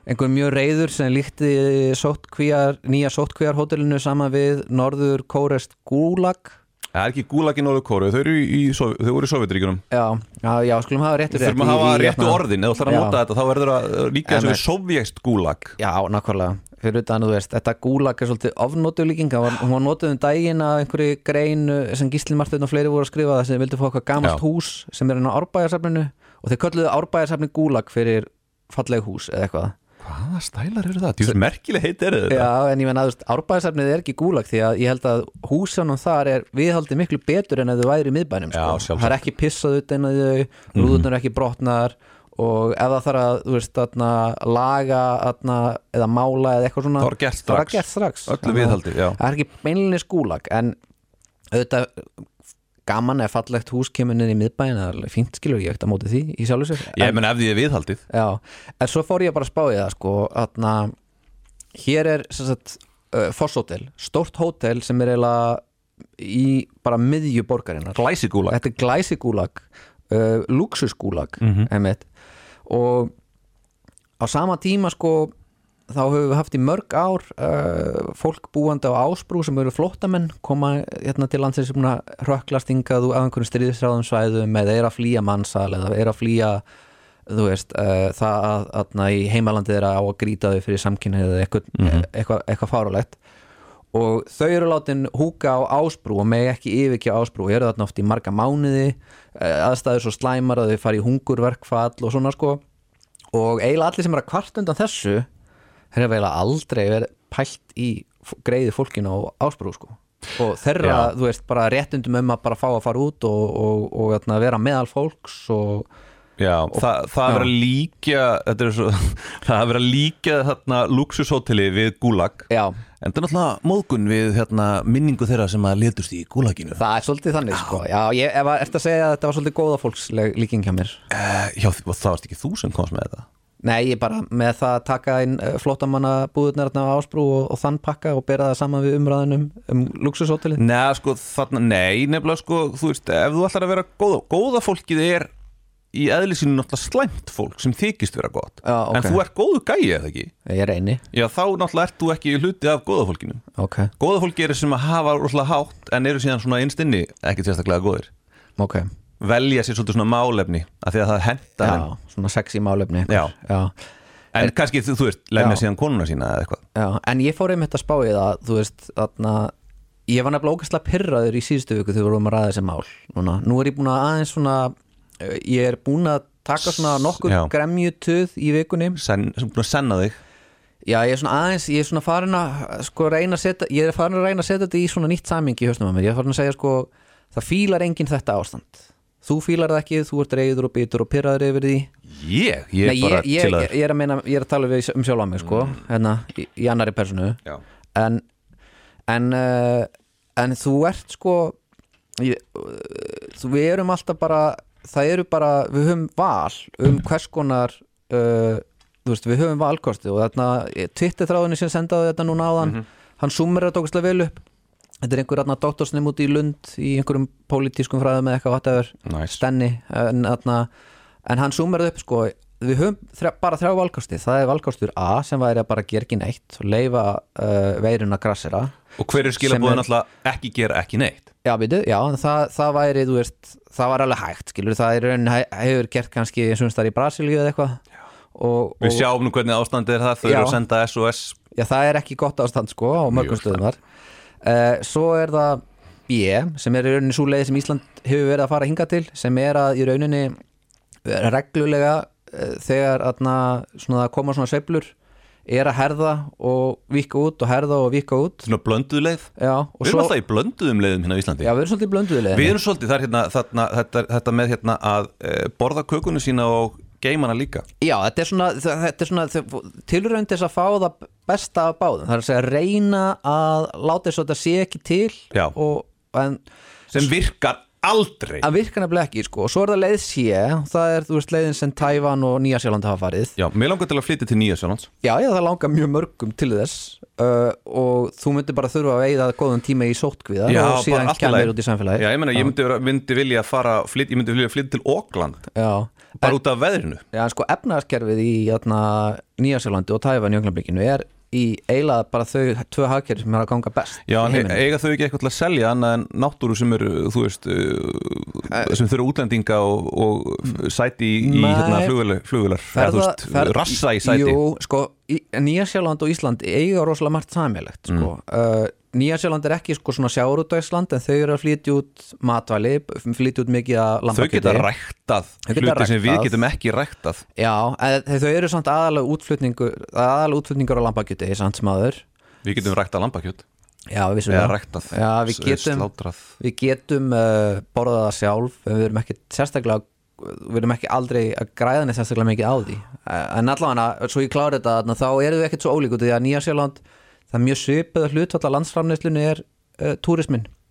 einhver mjög reyður sem líkti sóttkvíjar, nýja sóttkvíjar hótelinu saman við Norður Kórest Gulag. Það er ekki gúlagi Norður Kóru, þau eru í, í, þau voru í Sovjetríkunum Já, já, skulum hafa réttur Við þurfum að hafa réttu orðin, eða þú ætlar að nota þetta þá verður að líka Emmett. við sovjæst gúlag Já, nákvæmlega, fyrir utan þú veist þetta Gulag er svolítið ofnotu líking var, hún var notuð um daginn að einhverju grein uh, sem Gísli Marteinn og fleiri voru að skrifa þess að vildi fá eitthvað gamalt Já. hús sem er inn á árbæjarsafninu og þeir kölluðu árbæjarsafni Gulag fyrir falleg hús eða eitthvað Hvaða stælar eru það? Þú merkileg heit er þetta Já, en ég menna að árbæðarsafnið er ekki gúlag því að ég held að húsanum þar er viðhaldið miklu betur en að þau væri í miðbænum Já, sko. sjálfsagt. það er ekki pissað ut er og ef það þarf að þú veist, atna, laga atna, eða mála eða eitthvað svona Það var gert strax. gert strax Öllu viðhaldi, það er ekki beinlinni skúlag en auðvitað gaman eða fallegt hús kemur niður í miðbæin það er fínt skilur ég ekkert að móti því í sjálfu sér Ég menn ef því er viðhaldið Já, en svo fór ég bara að spá í það sko, atna, hér er sagt, uh, Foss Hotel stórt hótel sem er eiginlega í bara miðju borgarinnar Glæsi gúlag Þetta er glæsigúlag uh, luxusgúlag Mhm. einmitt. Og á sama tíma sko þá höfum við haft í mörg ár uh, fólk búandi á ásbrú sem eru flóttamenn koma hérna til landsins sem að hingað úr af einhverjum stríðisráðum svæðum eða er að flýja mannsal eða er að flýja þú veist, uh, það að, að í heimalandið er á að grýta þau fyrir samkynni eða eitthvað, Mhm. eitthvað, eitthvað fárulegt og þau eru látin húka á ásbrú og megi ekki yfirkja ásbrú. Og eru þarna oft í marga mánuði eh, aðstæður svo slæmar að þau fari í hungurverkfall og svona sko. Og eiginlega allir sem er að kvart undan þessu þeir eru eiginlega aldrei verið pælt í greiði fólkinu á ásbrú sko. Og þeirra, Já. þú veist, bara réttundum um að bara fá að fara út og, og, og, og vera meðal fólks og Já, það, það að vera að er svo, það að vera að líkja þarna luxushóteli við gúlag já, en það er náttúrulega móðgun við hérna, minningu þeirra sem að letust í gúlaginu. Það er svolítið þannig sko. Já, ég ef að, ertu að segja að þetta var svolítið góða fólksleg líking hjá mér? Uh, Já, það varst ekki þú sem komst með þetta Nei, ég bara með það að taka inn uh, flótamanna búðurnar á ásbrú og, og þann pakka og bera það saman við umræðunum um luxushótelið Nei, sko, þarna, nei, nefnilega sko, þú veist, ef þú ætlar að vera góða góða fólkið er í eðlisínu náttúrulega slæmt fólk sem þykist vera gott. Já, ok. en þú ert góðu gæi eða ekki? Ég reyni, Já, þá náttúrulega ert þú ekki hluti af góða fólkinu ok, Góða fólki eru sem að hafa rosalega hátt en eru síðan svona einstinni ekki sérstaklega góðir. Ok. Velja sér svolítið svona málefni af því að það henda Já, þeim. svona sexy málefni Já. Já, en kannski þú, þú veist, lemja Já. síðan konuna sína eða eitthvað. Já, en ég fór einmitt að spá í það þú veist, þarna ég var nefnilega ógæslega pyrraður í síðustu viku þegar við vorum að ræða þessi mál Núna, nú er ég búin að aðeins svona ég er búin að taka svona nokkur Já. gremjutuð í vikunni. Sen, sem búin að senna þig. Já, ég er svona aðeins, ég er svona farin að sko reyna að setja, ég er farin að reyna að setja þetta í svona nýtt samingi í hausnum að mér, ég er farin að segja sko það fílar enginn þetta ástand. Þú fílar það ekki, þú ert reyður og bitur og pyrraður yfir því. Ég, ég Nei, bara ég, ég, til að ég, ég er að meina, ég er að tala við um sjálfa mig sko, hérna, í, í annari personu. Já. en en, uh, en þú ert sko uh, þú, við erum alltaf bara það eru bara, við höfum val um hvers konar uh, veist, við höfum valkosti og þarna Twitter þráðinni sem sendaði þetta núna áðan hann sumir þetta tókastlega vel upp. Þetta er einhver þarna doktorsnum út í Lund í einhverjum pólitískum fræðum eða eitthvað Nice. Stenni en, en hann sumir upp sko við höfum þrjá, bara þrjá valkosti það er valkostur A sem væri að bara gera ekki neitt og leifa uh, veiruna grassera. Og hver er Sem skilabúðin er- alltaf ekki gera ekki neitt. Já, veitu, já, það, það væri, veist, það var alveg hægt, skilur, það er raunin hefur gert kannski eins og þar í Brasilíu eða eitthvað. Og, Við sjáum nú hvernig ástandið er það Þau eru að senda SOS já, það er ekki gott ástand, sko, á mörgum stöðum þar uh, Svo er það B, sem er í rauninni svo leið sem Ísland hefur verið að fara hinga til, sem er að í rauninni reglulega uh, þegar atna, svona, það koma svona sveiflur er að herða og vika út og herða og vika út. Svona blönduð leið? Já, Við erum svo, alltaf í blönduðum leiðum hérna á Íslandi. Já, við erum svolítið blönduðilega Við erum svolítið, það er hérna, þarna, þetta, þetta með hérna að e, borða kökunni sína og geimana líka. Já, þetta er svona, svona tilraun til þess að fá það besta af báðum. Það er að segja reyna að láta þess að þetta sé ekki til og, en sem virkar aldrei. Að virka nefnilega ekki sko. og svo er það leið sé það er, þú veist, leiðin sem Tævan og Nýjasjáland hafa farið. Já, mér langar til að flytja til Nýja Sjólands Já, já, það langar mjög mörgum til þess. Uh, og þú myndir bara þurfa að veiða góðan tíma í sóttkvíða Já, og síðan kemur út í samfélagi Já, ég meina, ég myndi, myndi vilja fara flyt, ég myndi vilja flytja til Ókland Já. bara út af veðrinu. Já, en sko efnaðaskerfið í Nýjasjálandi og Tævan í Ögnablikinu er í eiginlega bara þau tvö hagkerfi sem er að ganga best Já, en eiga þau ekki eitthvað til að selja annað en náttúru sem eru, þú veist uh, sem þau eru útlendinga og, og sæti í, í hérna, flugular, rassa í sæti. Jú, sko, Nýjasjáland og Ísland eiga rosalega margt samilegt sko. Mm. uh, Nýjasjáland er ekki sko svona sjáurútvægsland en þau eru að flytja út matvæli flytja út mikið að Þau lambakjöti. geta ræktað Þau geta hluti sem við ræktað. getum ekki ræktað. Já, en þau eru samt aðalega útflutningur aðalega útflutningur á lambakjöti samt sem aður Við getum ræktað lambakjöt. Já, eða vissulega ræktað, Já, við getum, við getum uh, borðað það sjálf en við erum ekki sérstaklega við erum ekki aldrei að græða neitt sérstaklega mikið á því. En allavega, svo ég klára þetta þá eru við ekkert svo ólík út því að Nýjasjáland það er mjög svipið að hlutvalla landsframneyslunni er uh, túrismin það er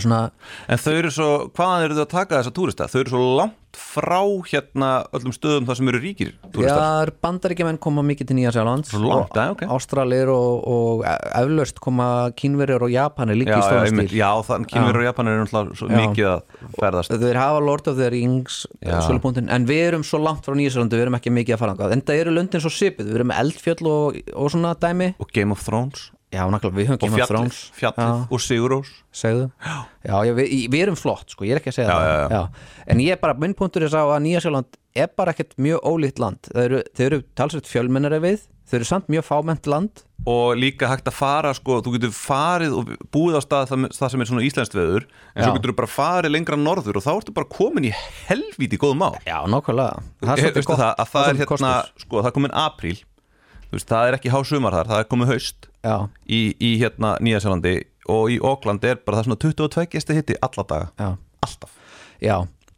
svona, En þau eru svo, hvaðan eru þau að taka þessa túrista? Þau eru svo langt frá hérna öllum stöðum þar sem eru ríkir já, túristar bandaríkjumenn koma mikið til Nýjasjáland Svo langt, já, ok. Ástralir og, og eflaust koma kínverjar og Japanir líka í stóðan stíl. Já þann kynver og Japanir eru náttúrulega svo Já. mikið að ferðast. Þeir hafa Lord of the Rings Já. sölupunktin, en við erum svo langt frá Nýjasjálandi við erum ekki mikið að fara en það eru löndin svo sipið, við erum eldfjöll og, og svona dæmi, og Game of Thrones já, nákvæmlega, við höfum Game of Thrones. fjallið og Sigurós segðu, já, já við, við erum flott sko, ég er ekki að segja Já, það. já, já. en ég er bara, minn punktur er sá að Nýjasjáland er bara ekkert mjög ólíkt land. Þau eru, eru talsveit fjölmennari við þau eru samt mjög fámennt land. Og líka hægt að fara sko, þú getur farið og búið á stað það, það sem er svona íslenskt veður en svo getur þú bara farið lengra norður og þá ertu bara komin í helvíti góð mál. Já, nákvæmlega. Það er það, að það er hérna sko, veist, það er ekki hásumar þar, það er komin haust já, í, í hérna Nýjasjálandi og í Ókland er bara það svona 22 gesti hitti alla daga, já. Alltaf. Já,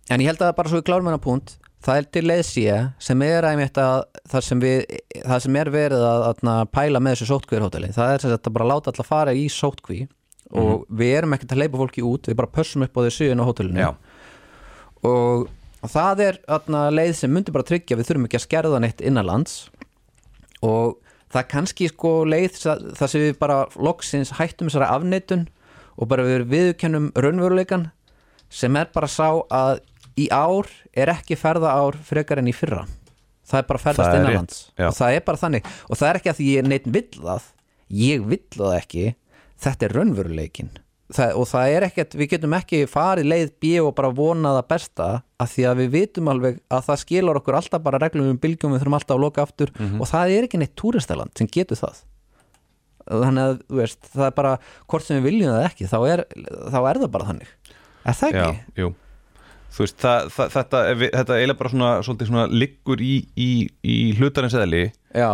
en ég held að bara svo við klárum hennar punkt það er til leiðsíja sem er einmitt að það sem, við, það sem er verið að, að pæla með þessu sótkvíðarhóteli það er sem sagt að bara láta alla fara í sótkví og við erum ekkert að leipa fólki út við bara pössum upp á þessu inn á hótelinu. Já. og það er atna, leið sem myndi bara tryggja við þurfum ekki að skerða neitt innanlands og það kannski sko leið þar sem við bara loksins hættum þessari afneitun og bara við viðkennum raunveruleikan sem er bara sá að í ár er ekki ferða ár frekar en í fyrra. Það er bara ferðast er innanlands. og það er bara þannig. Og það er ekki að því ég neitt vill það ég vill það ekki þetta er raunveruleikin það, og það er ekkert, við getum ekki farið leið B og bara vona það besta að því að við vitum alveg að það skilur okkur alltaf bara reglum um bylgjum við þurfum alltaf að loka aftur Mhm. og það er ekki neitt túristaland sem getur það. Þannig að þú veist, það er bara hvort sem við viljum það ekki þá er, þá er það bara þannig. Er það Já, ekki? jú. Þú veist, það, það, þetta, þetta eiginlega bara svona, svona liggur í, í, í hlutarins eðli. Já,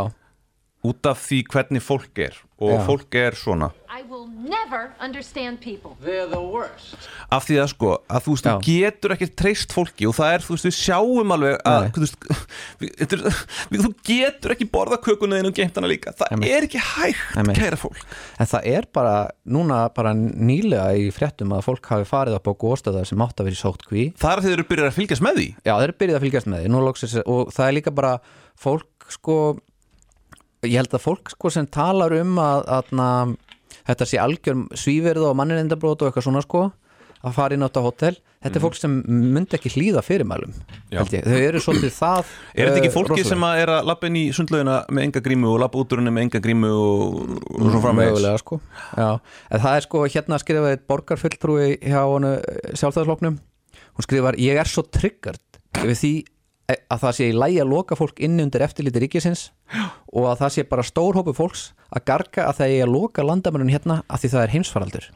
út af því hvernig fólk er og Já. fólk er svona I will never understand people. They're the worst. af því að sko, að þú veist, þú Já. getur ekki treyst fólki og það er, þú veist, við sjáum alveg að, þú veist, þú getur ekki borða kökunuðin og geimt hana líka, það Einmitt. er ekki hægt, Einmitt. kæra fólk En það er bara, núna bara nýlega í fréttum að fólk hafi farið upp á góðstöðar sem átt að vera í sóttkví það er að þið eru byrjað að fylgjast með því Já, þeir eru byrjuð að fylgjast með því og það er líka bara fólk sko ég held að fólk sko sem talar um að, að þetta sé algjör svíverð og mannirindabrót og eitthvað svona sko að fara inn á þetta hótel þetta er fólk sem myndi ekki hlýða fyrirmælum þau eru svolítið það Er þetta ekki eh, fólki rosaleg. sem að er að lappa inn í sundlaugina með enga grímu og lappa út úr henni með enga grímu og, og svo mögulega sko. En það er sko hérna skrifaði borgarfulltrúi hjá honu sjálfstæðarsloknum hún skrifar ég er svo triggard við því að það sé í lægi að loka fólk inni undir eftirliti ríkisins og að það sé bara stór hópu fólks að garga að það er að loka landamörun hérna að því það er heimsfaraldur.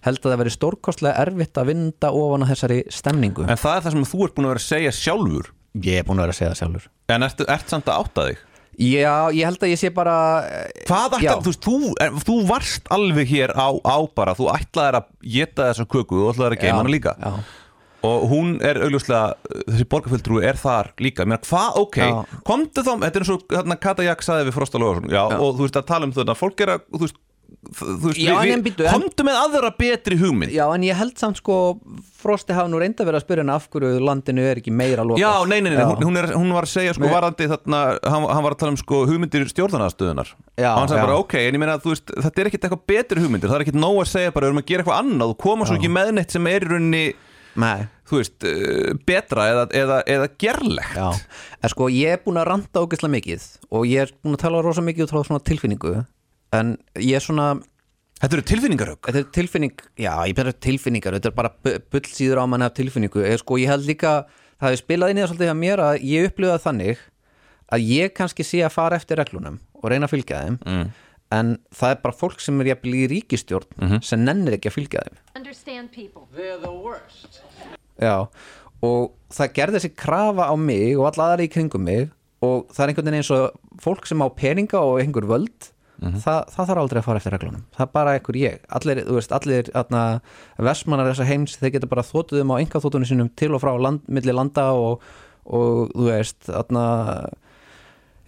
Held að það veri stórkostlega erfitt að vinda ofan að þessari stemningu. En það er það sem þú ert búin að vera að segja sjálfur? Ég er búin að vera að segja það sjálfur. En ert, ert samt að átta þig? Já, ég held að ég sé bara eh, Hvað ætlar, þú veist, þú, þú varst alveg hér á, á bara Þú ætlaðir að geta þessa köku og ætlaðir að geima hana líka. já. Og hún er augljóslega, þessi borgarfjöldrúi er þar líka Mér, hvað, ok, Já. komdu þá Þetta er eins og hérna, Kata Jak saði við Frosta Lóðarsson já, Og þú veist að tala um þetta, fólk er að Þú veist, þú veist Já, býttu, en- komdu með aðra betri hugmynd Já, en ég held samt sko Frosti hafa nú reynda verið að spyrja hann af hverju landinu er ekki meira lokað Já, nei, nei, nei, Já. hún, hún, er, hún var að segja sko Nei. varandi þarna, hann, hann var að tala um sko hugmyndir stjórnarnaðstöðunar Já, og hann sagði já. bara, ok, en ég meina að þetta er ekkit eitthvað betri hugmyndir, það er ekkit nóg að segja bara við erum að gera eitthvað annað koma svo ekki með neitt sem er í rauninni, Nei, þú veist uh, betra eða, eða, eða gerlegt. En sko, ég er búin að ranta ógeðslega mikið og ég er búin að tala rosa mikið út frá svona tilfinningu en ég er svona Þetta eru tilfinningarögg þetta er tilfinning, já, ég bera tilfinningar þetta er bara bu- bullsýður á mann af tilfinningu. Eða sko, ég held líka, það hefði spilað inn í það svolítið hjá mér að ég upplifaði þannig að ég kannski sé að fara eftir reglunum og reyna að fylgja þeim. Mm. En það er bara fólk sem er jafnvel í ríkistjórn sem nennir ekki að fylgja þeim. Understand people. They're the worst. Já, og það gerði þessi krafa á mig og alla aðra í kringum mig og það er einhvern veginn eins og fólk sem á peninga og einhver völd það, það þarf aldrei að fara eftir reglunum. Það er bara einhver ég, allir, þú veist, allir atna, versmannar þessa heims, þeir geta bara þóttuð um á enga þóttunum sínum til og frá land, milli landa og, og þú veist, atna,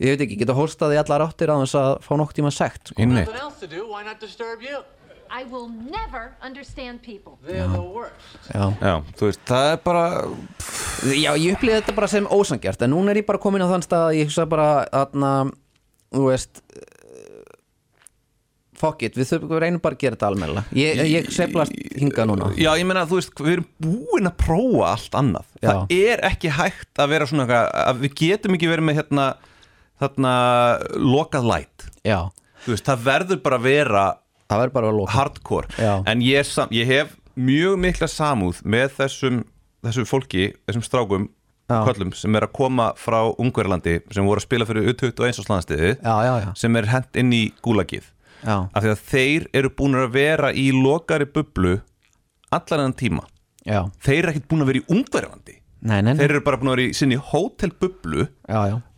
ég veit ekki, geta hólstaði allar áttir á þess að fá nokk tíma sekt sko. Inni Nothing else to do. Why not disturb you? I will never understand people. They're the worst. Já. Já, þú veist, það er bara Já, ég upplýði þetta bara sem ósangjart en núna er ég bara komin á þann stað að ég hugsa bara að þú veist uh, fuck it, við þurfum reynum bara að gera þetta almennilega ég, ég seflast hingað núna Já, ég meina, þú veist, við erum búin að prófa allt annað Já. Það er ekki hægt að vera svona að við getum ekki verið með hérna þarna lokað light. Já, Þú veist, það verður bara að vera það verður bara að loka hardcore. Já. en ég, sam, ég hef mjög mikla samúð með þessum, þessum fólki þessum strákum köllum sem er að koma frá Ungverlandi sem voru að spila fyrir U21 og já, sem er hent inn í gúlagið. Já, af því að þeir eru búin að vera í lokari bublu allan enn tíma. Já. þeir eru ekkert búin að vera í Ungverlandi Nei, nei, nei. þeir eru bara búin að vera í sinni hótelbublu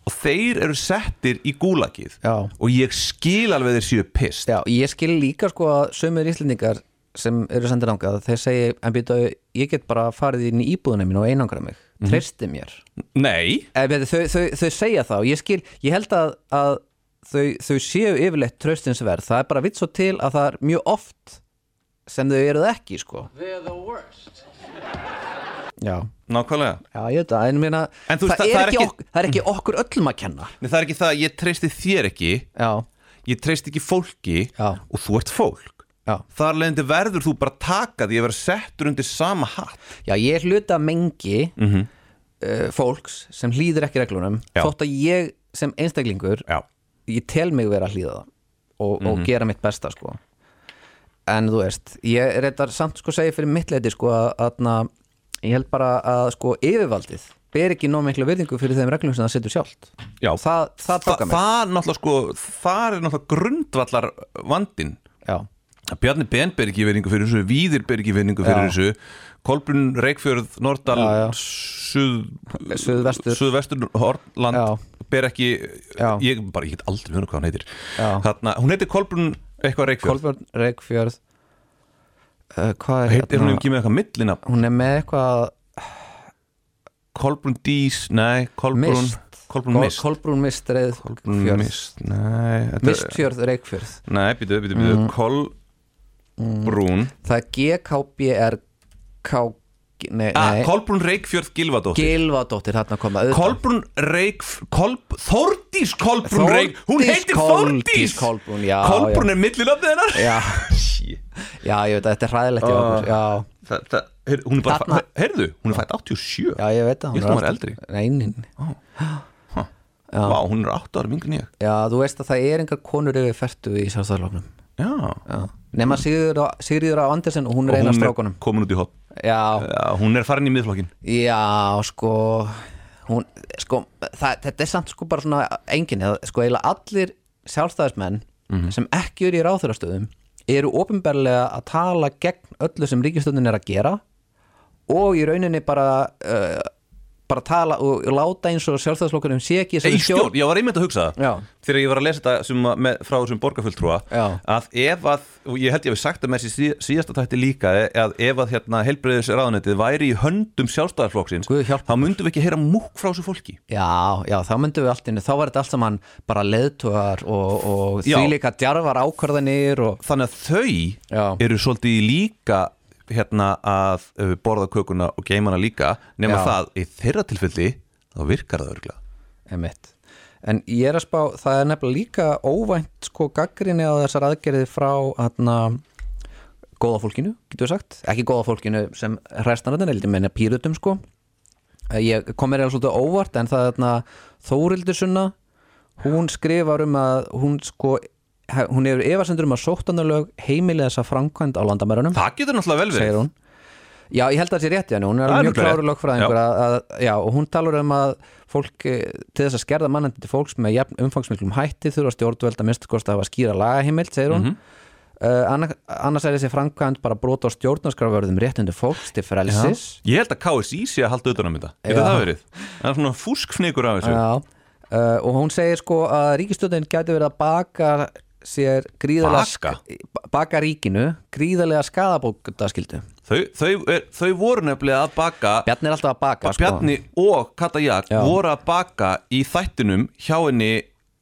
og þeir eru settir í gúlagið. Já. og ég skil alveg þeir séu pist já Ég skil líka sko að sömur íslendingar sem eru sendir ángað þeir segi, en býta, ég get bara farið inn í íbúðuna mín og einangra mig. Mhm. treysti mér. Nei, Eh, betur, þau, þau, þau segja það og ég skil, ég held að, að þau, þau séu yfirleitt traustinsverð það er bara vitt svo til að það er mjög oft sem þau eruð ekki sko. They're the worst. Já, nákvæmlega. Já ég veit það en, meina, En þú veist, það, það- er það er ekki, ekki- ok, það er ekki okkur öllum að kenna. Nei, það er ekki það, að ég treysti þér ekki. Já, ég treysti ekki fólki. Já. og þú ert fólk. Já, þar leðandi verður þú bara að taka því að vera settur undir sama hatt. Já ég er hluta mengi Mhm. fólks sem hlýðir ekki reglunum Já. þótt að ég sem einstaklingur Já, ég tel mig vera að hlýða það og, Mhm. og gera mitt besta sko. En þú veist ég er þetta samt sko segja fyrir mitt leiti sko að, að ég held bara að sko yfirvaldið ber ekki nóg miklu virðingu fyrir þeim reglum sem það setur sjálft. Það, það Þa, það sko það er náttúrulega grundvallar vandinn já, að Bjarni Ben ber ekki veiningu fyrir þessu Víðir ber ekki veiningu fyrir Já. þessu. Kolbrun Reykfjörð Nordal Suðvestur. suðvestur hornland Já. ber ekki, ég bara, ég get aldrei mjög hvað hún heitir. Þarna, hún heitir Kolbrún eitthvað Reykjörð Kolbjörn Reykjörð uh, hvað er heitir hún ekki með eitthvað millina hún er með eitthvað Kolbrún Dís, nei, Kolbrún Mist. Kolbrún Kol, Mist. Er- Mistfjörð Reykjörð Nei, býtu, býtu, býtu Mm. Kolbrún. Það er GKBRK nei, ah, nei. Kolbrún Reykjörð Gilvadóttir Gilvadóttir þarna koma. Kolbrún Reik Kolb, Þórdís Kolbrún Reik Hún heitir Þórdís. Kolbrún, já, Kolbrún er millinafnið hennar. Já, Shit. Já, ég veit að þetta er hræðilegt hjá Ah. okkur já, Það- það- heyrðu, Hún er bara, Þarna- heyrðu, hún er fætt 87 já, ég veit að Ég held hún var eldri. Nei, nei, nei. Vá, hún er 8 ára mingur en ég. Já, þú veist að það er engar konur yfir færtu í sjálfstæðarlofnum Já, nema Sigríður Sigríður á Andersen og hún er og eina hún er strákunum. komin út í hot já, Já, hún er farin í miðflokkin Já, sko hún, sko, það, þetta er samt sko bara svona enginn, sko eiginlega allir sjálfstæðismenn sem ekki eru í ráþurastöðum eru ofinberlega að tala gegn öllu sem ríkistöndin er að gera og í rauninni bara uh, bara tala og, láta eins og sjálfstæðisflokkurum sé ekki Í stjórn, ég var einmitt að hugsa það. Þegar ég var að lesa þetta sem, að- með, frá þessum borgarfulltrúa að ef að, og ég held ég hef sagt það með þessi síðasta tætti líka að ef að hérna helbriðis ráðunetið væri í höndum sjálfstæðarflokksins þá myndum við ekki heyra múk frá þessu fólki. Já, já, þá myndum við allt inni, þá var þetta allt saman bara leðtugar og, og því líka djarfar ákvarðanir og Þannig að þau Já. eru svolítið líka hérna að uh, borða kökuna og geimana líka nema Já. það í þeirra tilfelli þá virkar það örgla Emitt. En ég er að spá, það er nefnilega líka óvænt sko gaggrinni á þessar aðgerði frá aðna góða fólkinu, getur við sagt ekki góða fólkinu sem hræstanarðin heldur meina pýrutum sko Eh, ég kom mér eða svolítið óvart en það er þarna Þórildur Sunna hún skrifar um að hún sko hún hefur efasendur um að sóttanarlög heimilega þessa framkvæmd á landamærunum Það getur náttúrulega vel verið. Já, ég held að það sé rétt í henni, hún er Það mjög kláru lögfræðingur að, að, já, og hún talar um að fólk eh, til þess að skerða mannandi til fólks með umfangsmiklum hætti þurfa stjórnvöld að minnstu kosti að hafa skýra lagaheimild, segir hún. Mhm. uh, anna, annars er þessi framkvæmd bara brota á stjórnarskrafverðum réttundu fólks til frelsis. Ég held að KSI sé að halda utan um þetta. Getur Já. það verið? Það er svona fúskfnikur af þessu. Já, uh, og hún segir sko að ríkistjóðin gæti verið að baka sér gríðarlega Baka? sk- baka ríkinu gríðarlega skadabókutaskildu Þau, þau, er, þau voru nefnilega að baka Bjarni er alltaf að baka sko. Bjarni og Kata Jak Já. voru að baka í þættinum hjá henni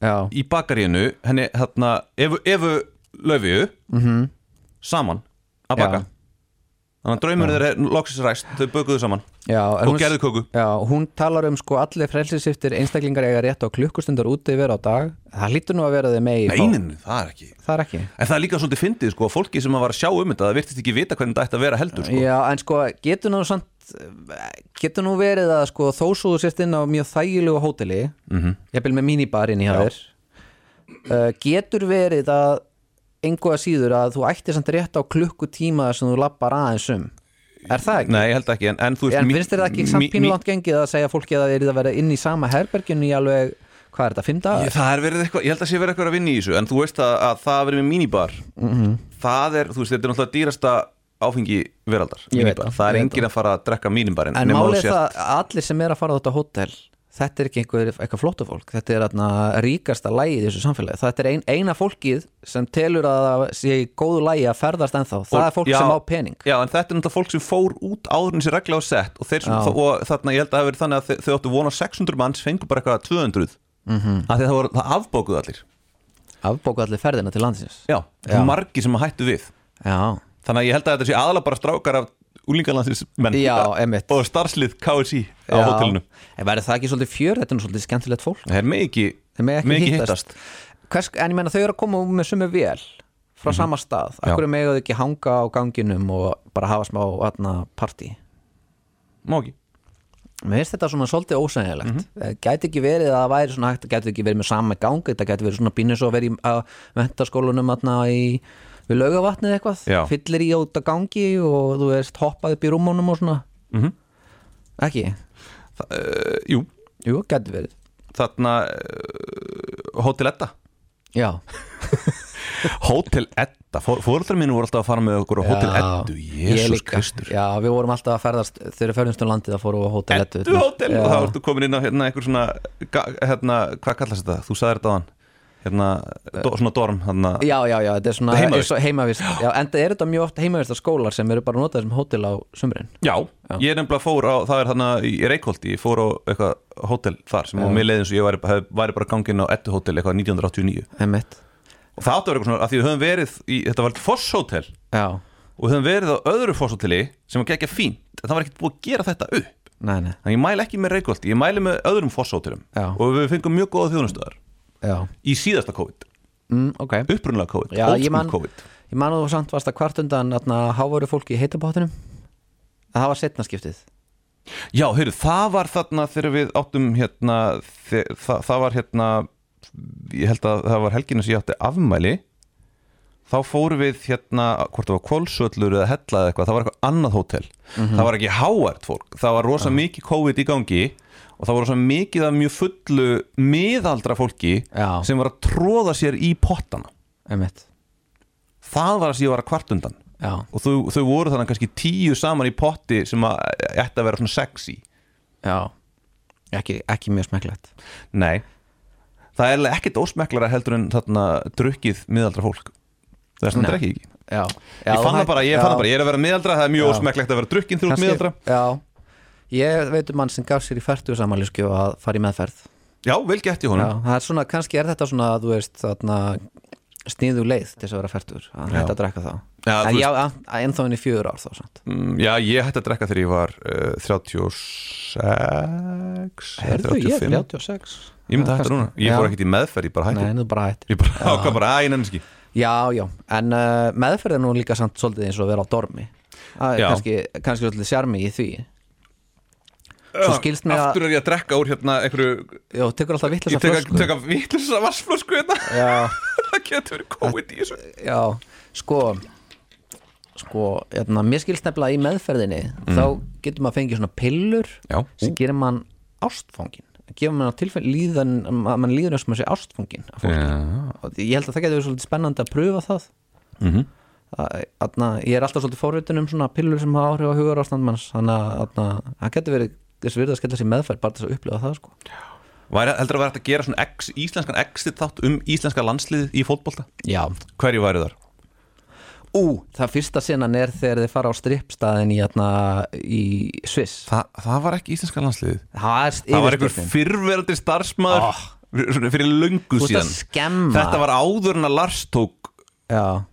Já, í bakaríinu henni hérna Efu, Efu Löfiu -hmm. saman að baka Já. Þannig að draumur þeir er loksins ræst þau bökuðu saman já og hún- gerðu köku Já, hún talar um sko allir frelsisiftir einstaklingar eiga rétt á klukkustundar úti vera á dag það hlýtur nú að vera þið megi Neinin, það er ekki það er ekki En það er líka svolítið fyndið sko, fólki sem að var að sjá um þetta það virtist ekki vita hvernig þetta ætti að vera heldur sko. Já, en sko getur nú samt getur nú verið að sko þó svo þú sért inn á mjög þægilegu hóteli mm. -hmm. ég vil með mínibarinn í hafðir uh, getur verið að einhverja síður að þú ættir samt rétt á klukkutíma sem þú lappar aðeins um er það ekki? Nei, ég held ekki En, en, þú veist, En finnst þér það ekki samt pínlátt gengið að segja fólki að það er að vera inn í sama herberginu í alveg, hvað er þetta, fimm dagar? Ég, það er verið eitthvað, ég held að sé verið eitthvað að vinna í þessu En þú veist að, að það að verið með mínibar Mhm. Það er, þú veist, þetta er náttúrulega dýrasta áfengi veraldar mínibar. það, Það er enginn að fara að drekka mínibarinn En málið það að allir sem er að fara á þetta hótel þetta er ekki einhver, eitthvað flóttu fólk þetta er þarna ríkasta lægi í þessu samfélagi þetta er ein, eina fólkið sem telur að það sé í góðu lægi að ferðast ennþá það Og- er fólk já, sem á pening Já, en þetta er náttúrulega fólk sem fór út áður en þessi regla var sett og, sem, Já. og þarna ég held að það verið þannig að þau, áttu vona 600 manns fengu bara eitthvað 200 mm. -hmm. að það, voru, það afbókuðu allir afbóku allir ferðina til landsins Já, Já. margi sem hættu við Já, Þannig að ég held að þetta sé aðalega bara strákar af úlingalandsins menn Já, einmitt. og starfslið KSI á Já. hótelinu En verður það ekki svolítið fjör, þetta er nú svolítið skemmtilegt fólk Það er með mega hittast. Hvers, En ég menna þau eru að koma með sumu vel frá sama stað, Mhm. Já. akkur mega þau ekki hanga á ganginum og bara hafa smá atna, partí Má ekki Mér finnst þetta svona svolítið ósæðilegt mm Mhm. Gæti ekki verið að það væri svona hægt Gæti ekki verið með sama gang Þetta gæti verið svona pínu svo að vera í að mentaskólanum atna, í, við laugavatnið eitthvað Já. Fyllir í út að gangi og þú veist hoppað upp í rúmónum og svona Mhm. Ekki? uh, Jú, Jú, gæti verið þarna uh, Hótel Edda Já, Hótel Edda, fóröldrar mínu voru alltaf að fara með okkur á Hótel Já, Eddu Jésús. Kristur Já, við vorum alltaf að ferðast þegar við ferðumst um landið að fóru á hótel Eddu Eddu Hótel Já. og þá ertu komin inn á hérna einhver svona hérna, hvað kallast þetta? Þú sagðir þetta á hann hérna, do, svona dorm hérna. Já, já, já, þetta er svona Heimavist. og heimavist Já, en það er þetta mjög oft heimavist skólar sem eru bara notað sem hótel á sumrin. Já, ég er nefnilega fór á, það er þarna í Reykholti, ég fór á eitthvað hótel þar sem á mér leiðin svo ég væri, hef, væri bara gangin á Eddu Hótel eitthvað 1989 Einmitt. og það áttu að vera eitthvað svona, að því við höfum verið í, þetta var Foss Hótel Já, og við höfum verið á öðru Foss Hóteli sem var ekki fínt, það var ekkert búið að gera þetta upp. Nei, nei, þannig ég mæli ekki með Reykholti, ég mæli með öðrum Foss Hótelum Já. og við fengum mjög góða þjónustöðar já. Í síðasta COVID, mm, Ok, upprunlega COVID, ég man- COVID. ég man þú samt varst að kvart undan hávaru fólki í heitabáttunum Það var setna skiptið. Já, heyrðu, það var þarna þegar við áttum hérna, þe það, það var hérna, ég held að það var helginu sem ég átti afmæli, þá fórum við hérna, hvort það var Kolsvöllur eða Hella eða eitthvað, það var eitthvað annað hótel, það var ekki hávært fólk, það var rosa mikið COVID í gangi og það var rosa mikið af mjög fullu miðaldra fólki Já. sem var að tróða sér í pottana. Einmitt. Það var ég var að kvart undan. Já, og þau, þau voru þannig kannski tíu saman í potti sem að ætti að vera svona sexy. já. Ekki, ekki mjög smekklegt. Nei. Það er ekkert ósmeklara heldur en þarna drukkið miðaldra fólk. Það er svona Nei. drekki ekki. Já, Ég fann það bara, ég fann það bara, ég er að vera miðaldra Það er mjög Já. ósmeklegt að vera drukkin Kannski- miðaldra. Já, ég veit um mann sem gaf sér í færtu samanlískju að fara í meðferð. Já, vel gett í Já, honum það er svona, kannski er þetta svona, þú veist, þarna sniðu leið til þess að vera færtur að Já. hætta að drekka þá. Já, En já, að- ennþá inn í fjögur ár þá samt. Mm, Já, ég hætti að drekka þegar ég var uh, 36 Herðu, ég er 35. 36 Ég myndi að hætta núna, ég Já. fór ekkert í meðferð, ég bara hætti. Nei, bara hættir. Ég bara ákvað bara, að ég nenni ekki. Já, já, en uh, meðferð er nú líka samt svolítið eins og að vera á dormi. Er Já. kannski, kannski svolítið sjarmi í því Svo skilst mér að Aftur er ég að drekka úr hérna einhverju Já, tekur alltaf Ég vitlega teka, flösku. teka vitlusa vassflösku hérna. Já, Það getur verið COVID í þessu. Já, sko Sko, hérna, mér skilst nefnilega í meðferðinni Þá getur maður fengið svona pillur Já, sem gerir mann ástfangin gefur mann á tilfell líðan að mann líður eins og maður sé ástfangin af ég held að það getur verið svolítið spennandi að pröfa það. Mhm. að, aðna, ég er alltaf svolítið forvitin um svona pillur sem hafa áhrif á hugar ástandmanns þannig að það getur verið þess virði að skella sér meðferð bara þess að upplifa það sko. Væri, heldur að vera hægt að gera svona ex, íslenskan exit þátt um íslenska landslið í fótbolta? já, Hverju væri þar? ú, það fyrsta sinnan er þegar þið fara á strippstaðin í, aðna, í Sviss Þa, það var ekki íslenska landslið það Það var einhver fyrrverandi starfsmaður Oh. svona fyrir að síðan. Þetta var áður en að Lars tók,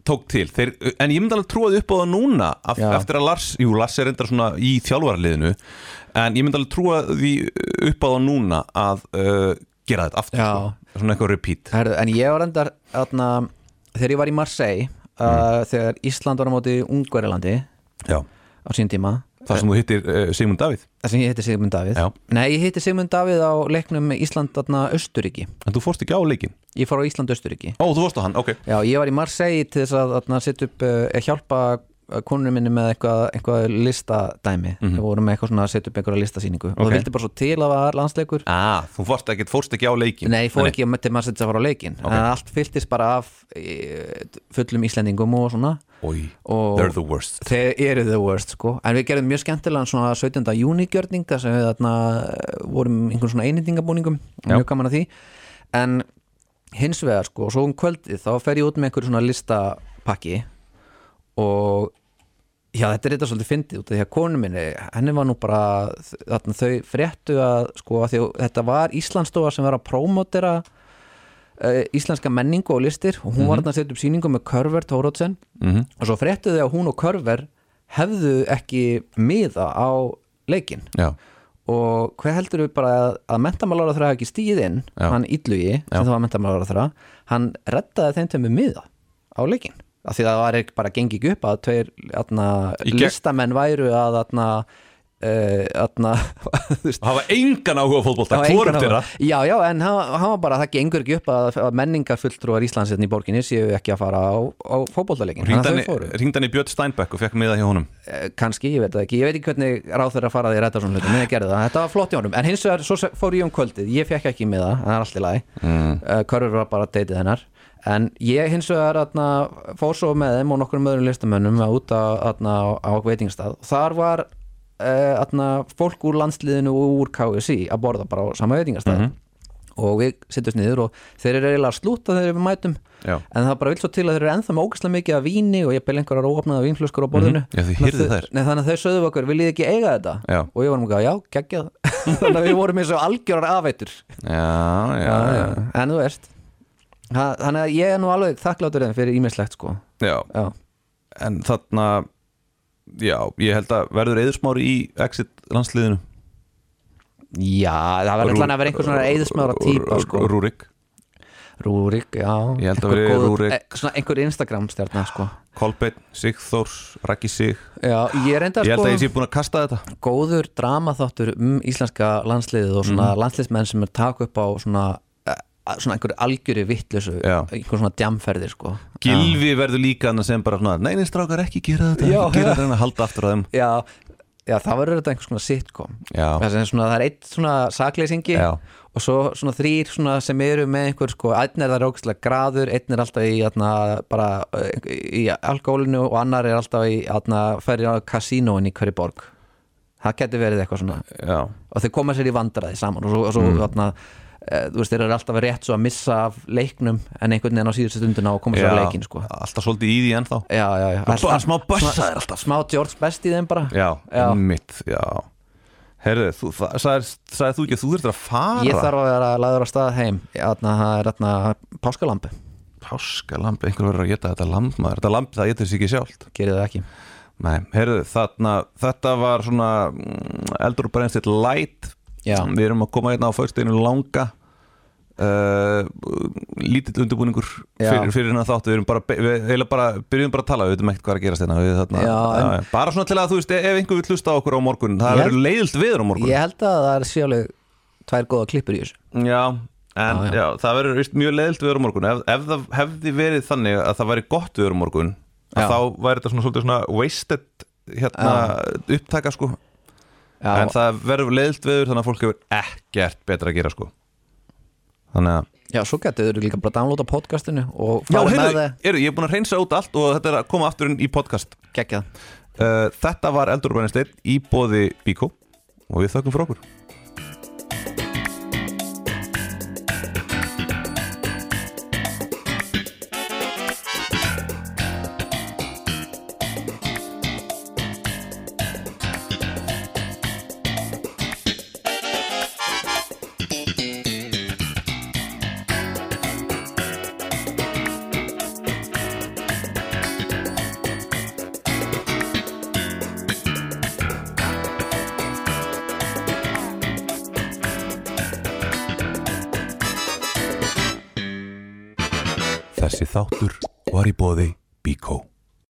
tók til Þeir, En ég myndi alveg því upp á það núna af. Eftir að Lars, jú Lars er reyndar svona í þjálfarliðinu En ég myndi alveg trúa því upp á það núna Að uh, gera þetta aftur sko. Svona eitthvað repeat. Herðu, en ég var endar aðna, þegar ég var í Marseille uh, þegar Ísland var á móti Ungverilandi á sín tíma. Það sem þú hittir uh, Sigmund Davíð. Þar sem ég heiti Sigmund Davíð. Já. Nei, ég heiti Sigmund Davíð á leiknum Ísland aðna Östuríki En þú fórst ekki á leikin Ég fór á Ísland Östuríki Ó, þú fórst á hann, ok. Já, ég var í Marseille til þess að setja upp uh, hjálpa konunum minni með eitthvað, eitthvað listadæmi. Mhm. við vorum með eitthvað svona að setja upp einhverja listasýningu. Og Ok. það vildi bara svo til að var landsleikur. Ah, þú fórst ekki, fórst ekki á leikin Nei, fór ekki til maður setja að fara á leikin Ok. en allt fylltist bara af e, fullum Íslendingum og svona. Oi, Og- they're the worst. þeir eru the worst sko. En við gerðum mjög skemmtilegan svona 17. júni gjörning þar sem við þarna eh, vorum einhvern svona einindingabúningum Já. mjög gaman að því. En hins vegar sko, svo um kvöldið þá fer ég út með einhver svona listapakki. Og já þetta er þetta svolítið fyndið út af því að konu minni henni var nú bara þarna, þau fréttu að sko að þetta var Íslandstofa sem var að prómotera uh, íslenska menningu og listir og hún var þarna að setja upp sýningu með Körver Tórótsen Mhm. og svo fréttu þau að hún og Körver hefðu ekki miða á leikinn Já, og hver heldur við bara að, að mentamálara þrá ekki stíð inn Já. hann Illugi, Já. sem það var mentamálara þrá hann reddaði þeim til með miða á leikinn af því að það var ekki bara gengi ekki upp að tveir atna, listamenn væru að atna, uh, atna, veist, hafa engan áhuga á það var hvorum þeirra. Já, já, en hann var bara það gengur ekki upp að, að menningar fulltrúar Íslandsinn í borginni séu ekki að fara á, á fótboltaleikin Ringdan í Björn Steinbeck og fekk miða hjá honum? Kannski, ég veit það ekki, ég veit ekki hvernig ráð þeirra faraði í rætta svona hlutum, en ég gerði það. Þetta var flott í honum, en hins vegar svo fór ég um kvöldið. Ég fekk ekki það, en það er allt í lagi. Mm. uh, En ég hins vegar atna, fór svo með þeim og nokkur öðrum listamönnum að út á, atna, á veitingstað þar var uh, atna, fólk úr landsliðinu og úr KSI að borða bara á sama veitingastað og við setjumst niður og þeir eru eiginlega að slúta þegar við mætum Já. en það bara vil svo til að þeir eru ennþá með ógæslega mikið af víni og ég beil einhverjar óopnaða vínflöskur á borðinu Mhm. Já, þið Þannig að heyrðuð þau- þær. Nei, þannig að þau sögðu okkur, viljið þið ekki eiga þetta? Já. og ég var um að já, geggjað þannig að við vorum eins og algjörar Já, já, já, en þú veist þannig að ég er nú alveg þakkláttur þeim fyrir ímislegt sko. Já. já, En þarna Já, ég held að verður eðursmári í exit landsliðinu? Já það verður allan að vera einhver svona eðismára típa sko. Rúrik. Rúrik, já. Ég held að góður- Rúrik. eh, svona einhver Instagram stjarnar sko. Kolbeinn, Sigþórs, Raggi Sig. Já, ég er enda Ég held sko að ég sé búin að kasta þetta. góður dramaþáttur um íslenska landsliðið og svona Mhm. landsliðsmenn sem er taka upp á svona svona einhverju algjöri vittlösu Já. einhver svona djamferðir sko. Gilvi verður líka annað sem bara svona Nei, nei, strákar ekki gera þetta Já, gera þetta, halda aftur á þeim. Já, já, það verður þetta einhvers svona sitcom. Það svona, það er eitt svona sakleysingi og svo svona þrýr svona sem eru með einhver sko, einn er það rókslega graður einn er alltaf í atna, bara eh, í alkoholinu og annar er alltaf í atna, færi á kasínóin í hverju borg. Það getur verið eitthvað svona. Já, og þeir koma sér í vandræði saman og svo, og svo Mm. atna, þú veist, þeir eru alltaf rétt svo að missa af leiknum en einhvern veginn á síðustu stundina og koma á já. leikin sko. alltaf svolítið í því ennþá. Já, já, já. Bara smá bössaðir alltaf. smá George Best í þeim bara. Já, mitt, já. Herðu, þú, það, sagðir, sagðir þú ekki að þú þurftir að fara? Ég þarf að vera laður á stað heim. Það er atna, páskalampi Páskalamb, einhver verður að geta þetta lamb maður Þetta lamb, það getur sér ekki sjálft. Gerir það ekki. Nei, heyrðu, þarna, þetta var svona mm, eldur bara einstitt light Já. Við erum að koma hérna á föstudeginu langa uh, Lítill undirbúningur fyrir, fyrir hérna þáttu Við erum bara, við bara, byrjum bara að tala Við veitum ekkert hvað er að gerast hérna. Þarna, Já, en- Bara svona til að þú veist, ef einhver vil hlusta á okkur á morgun Það verður leiðilt viður á morgun. ég held að það er sjálega tvær góða klippur í þessu. Já, en Já, það verður mjög leiðilt viður á morgun. Ef, ef það hefði verið þannig að það væri gott viður á morgun að þá væri þetta svona svona wasted hérna, upptaka sko já, en það verður leiðilt viður þannig að fólk hefur ekkert betra að gera sko. Þannig að já, svo getur þau líka bara að downloada podcastinu og Já, fara með heyrðu, það. heyrðu, ég er búin að reynsa út allt og þetta er að koma aftur inn í podcast. Geggjað. Uh, Þetta var Eldur Bænesteinn í bóði Bíkó og við þökkum fyrir okkur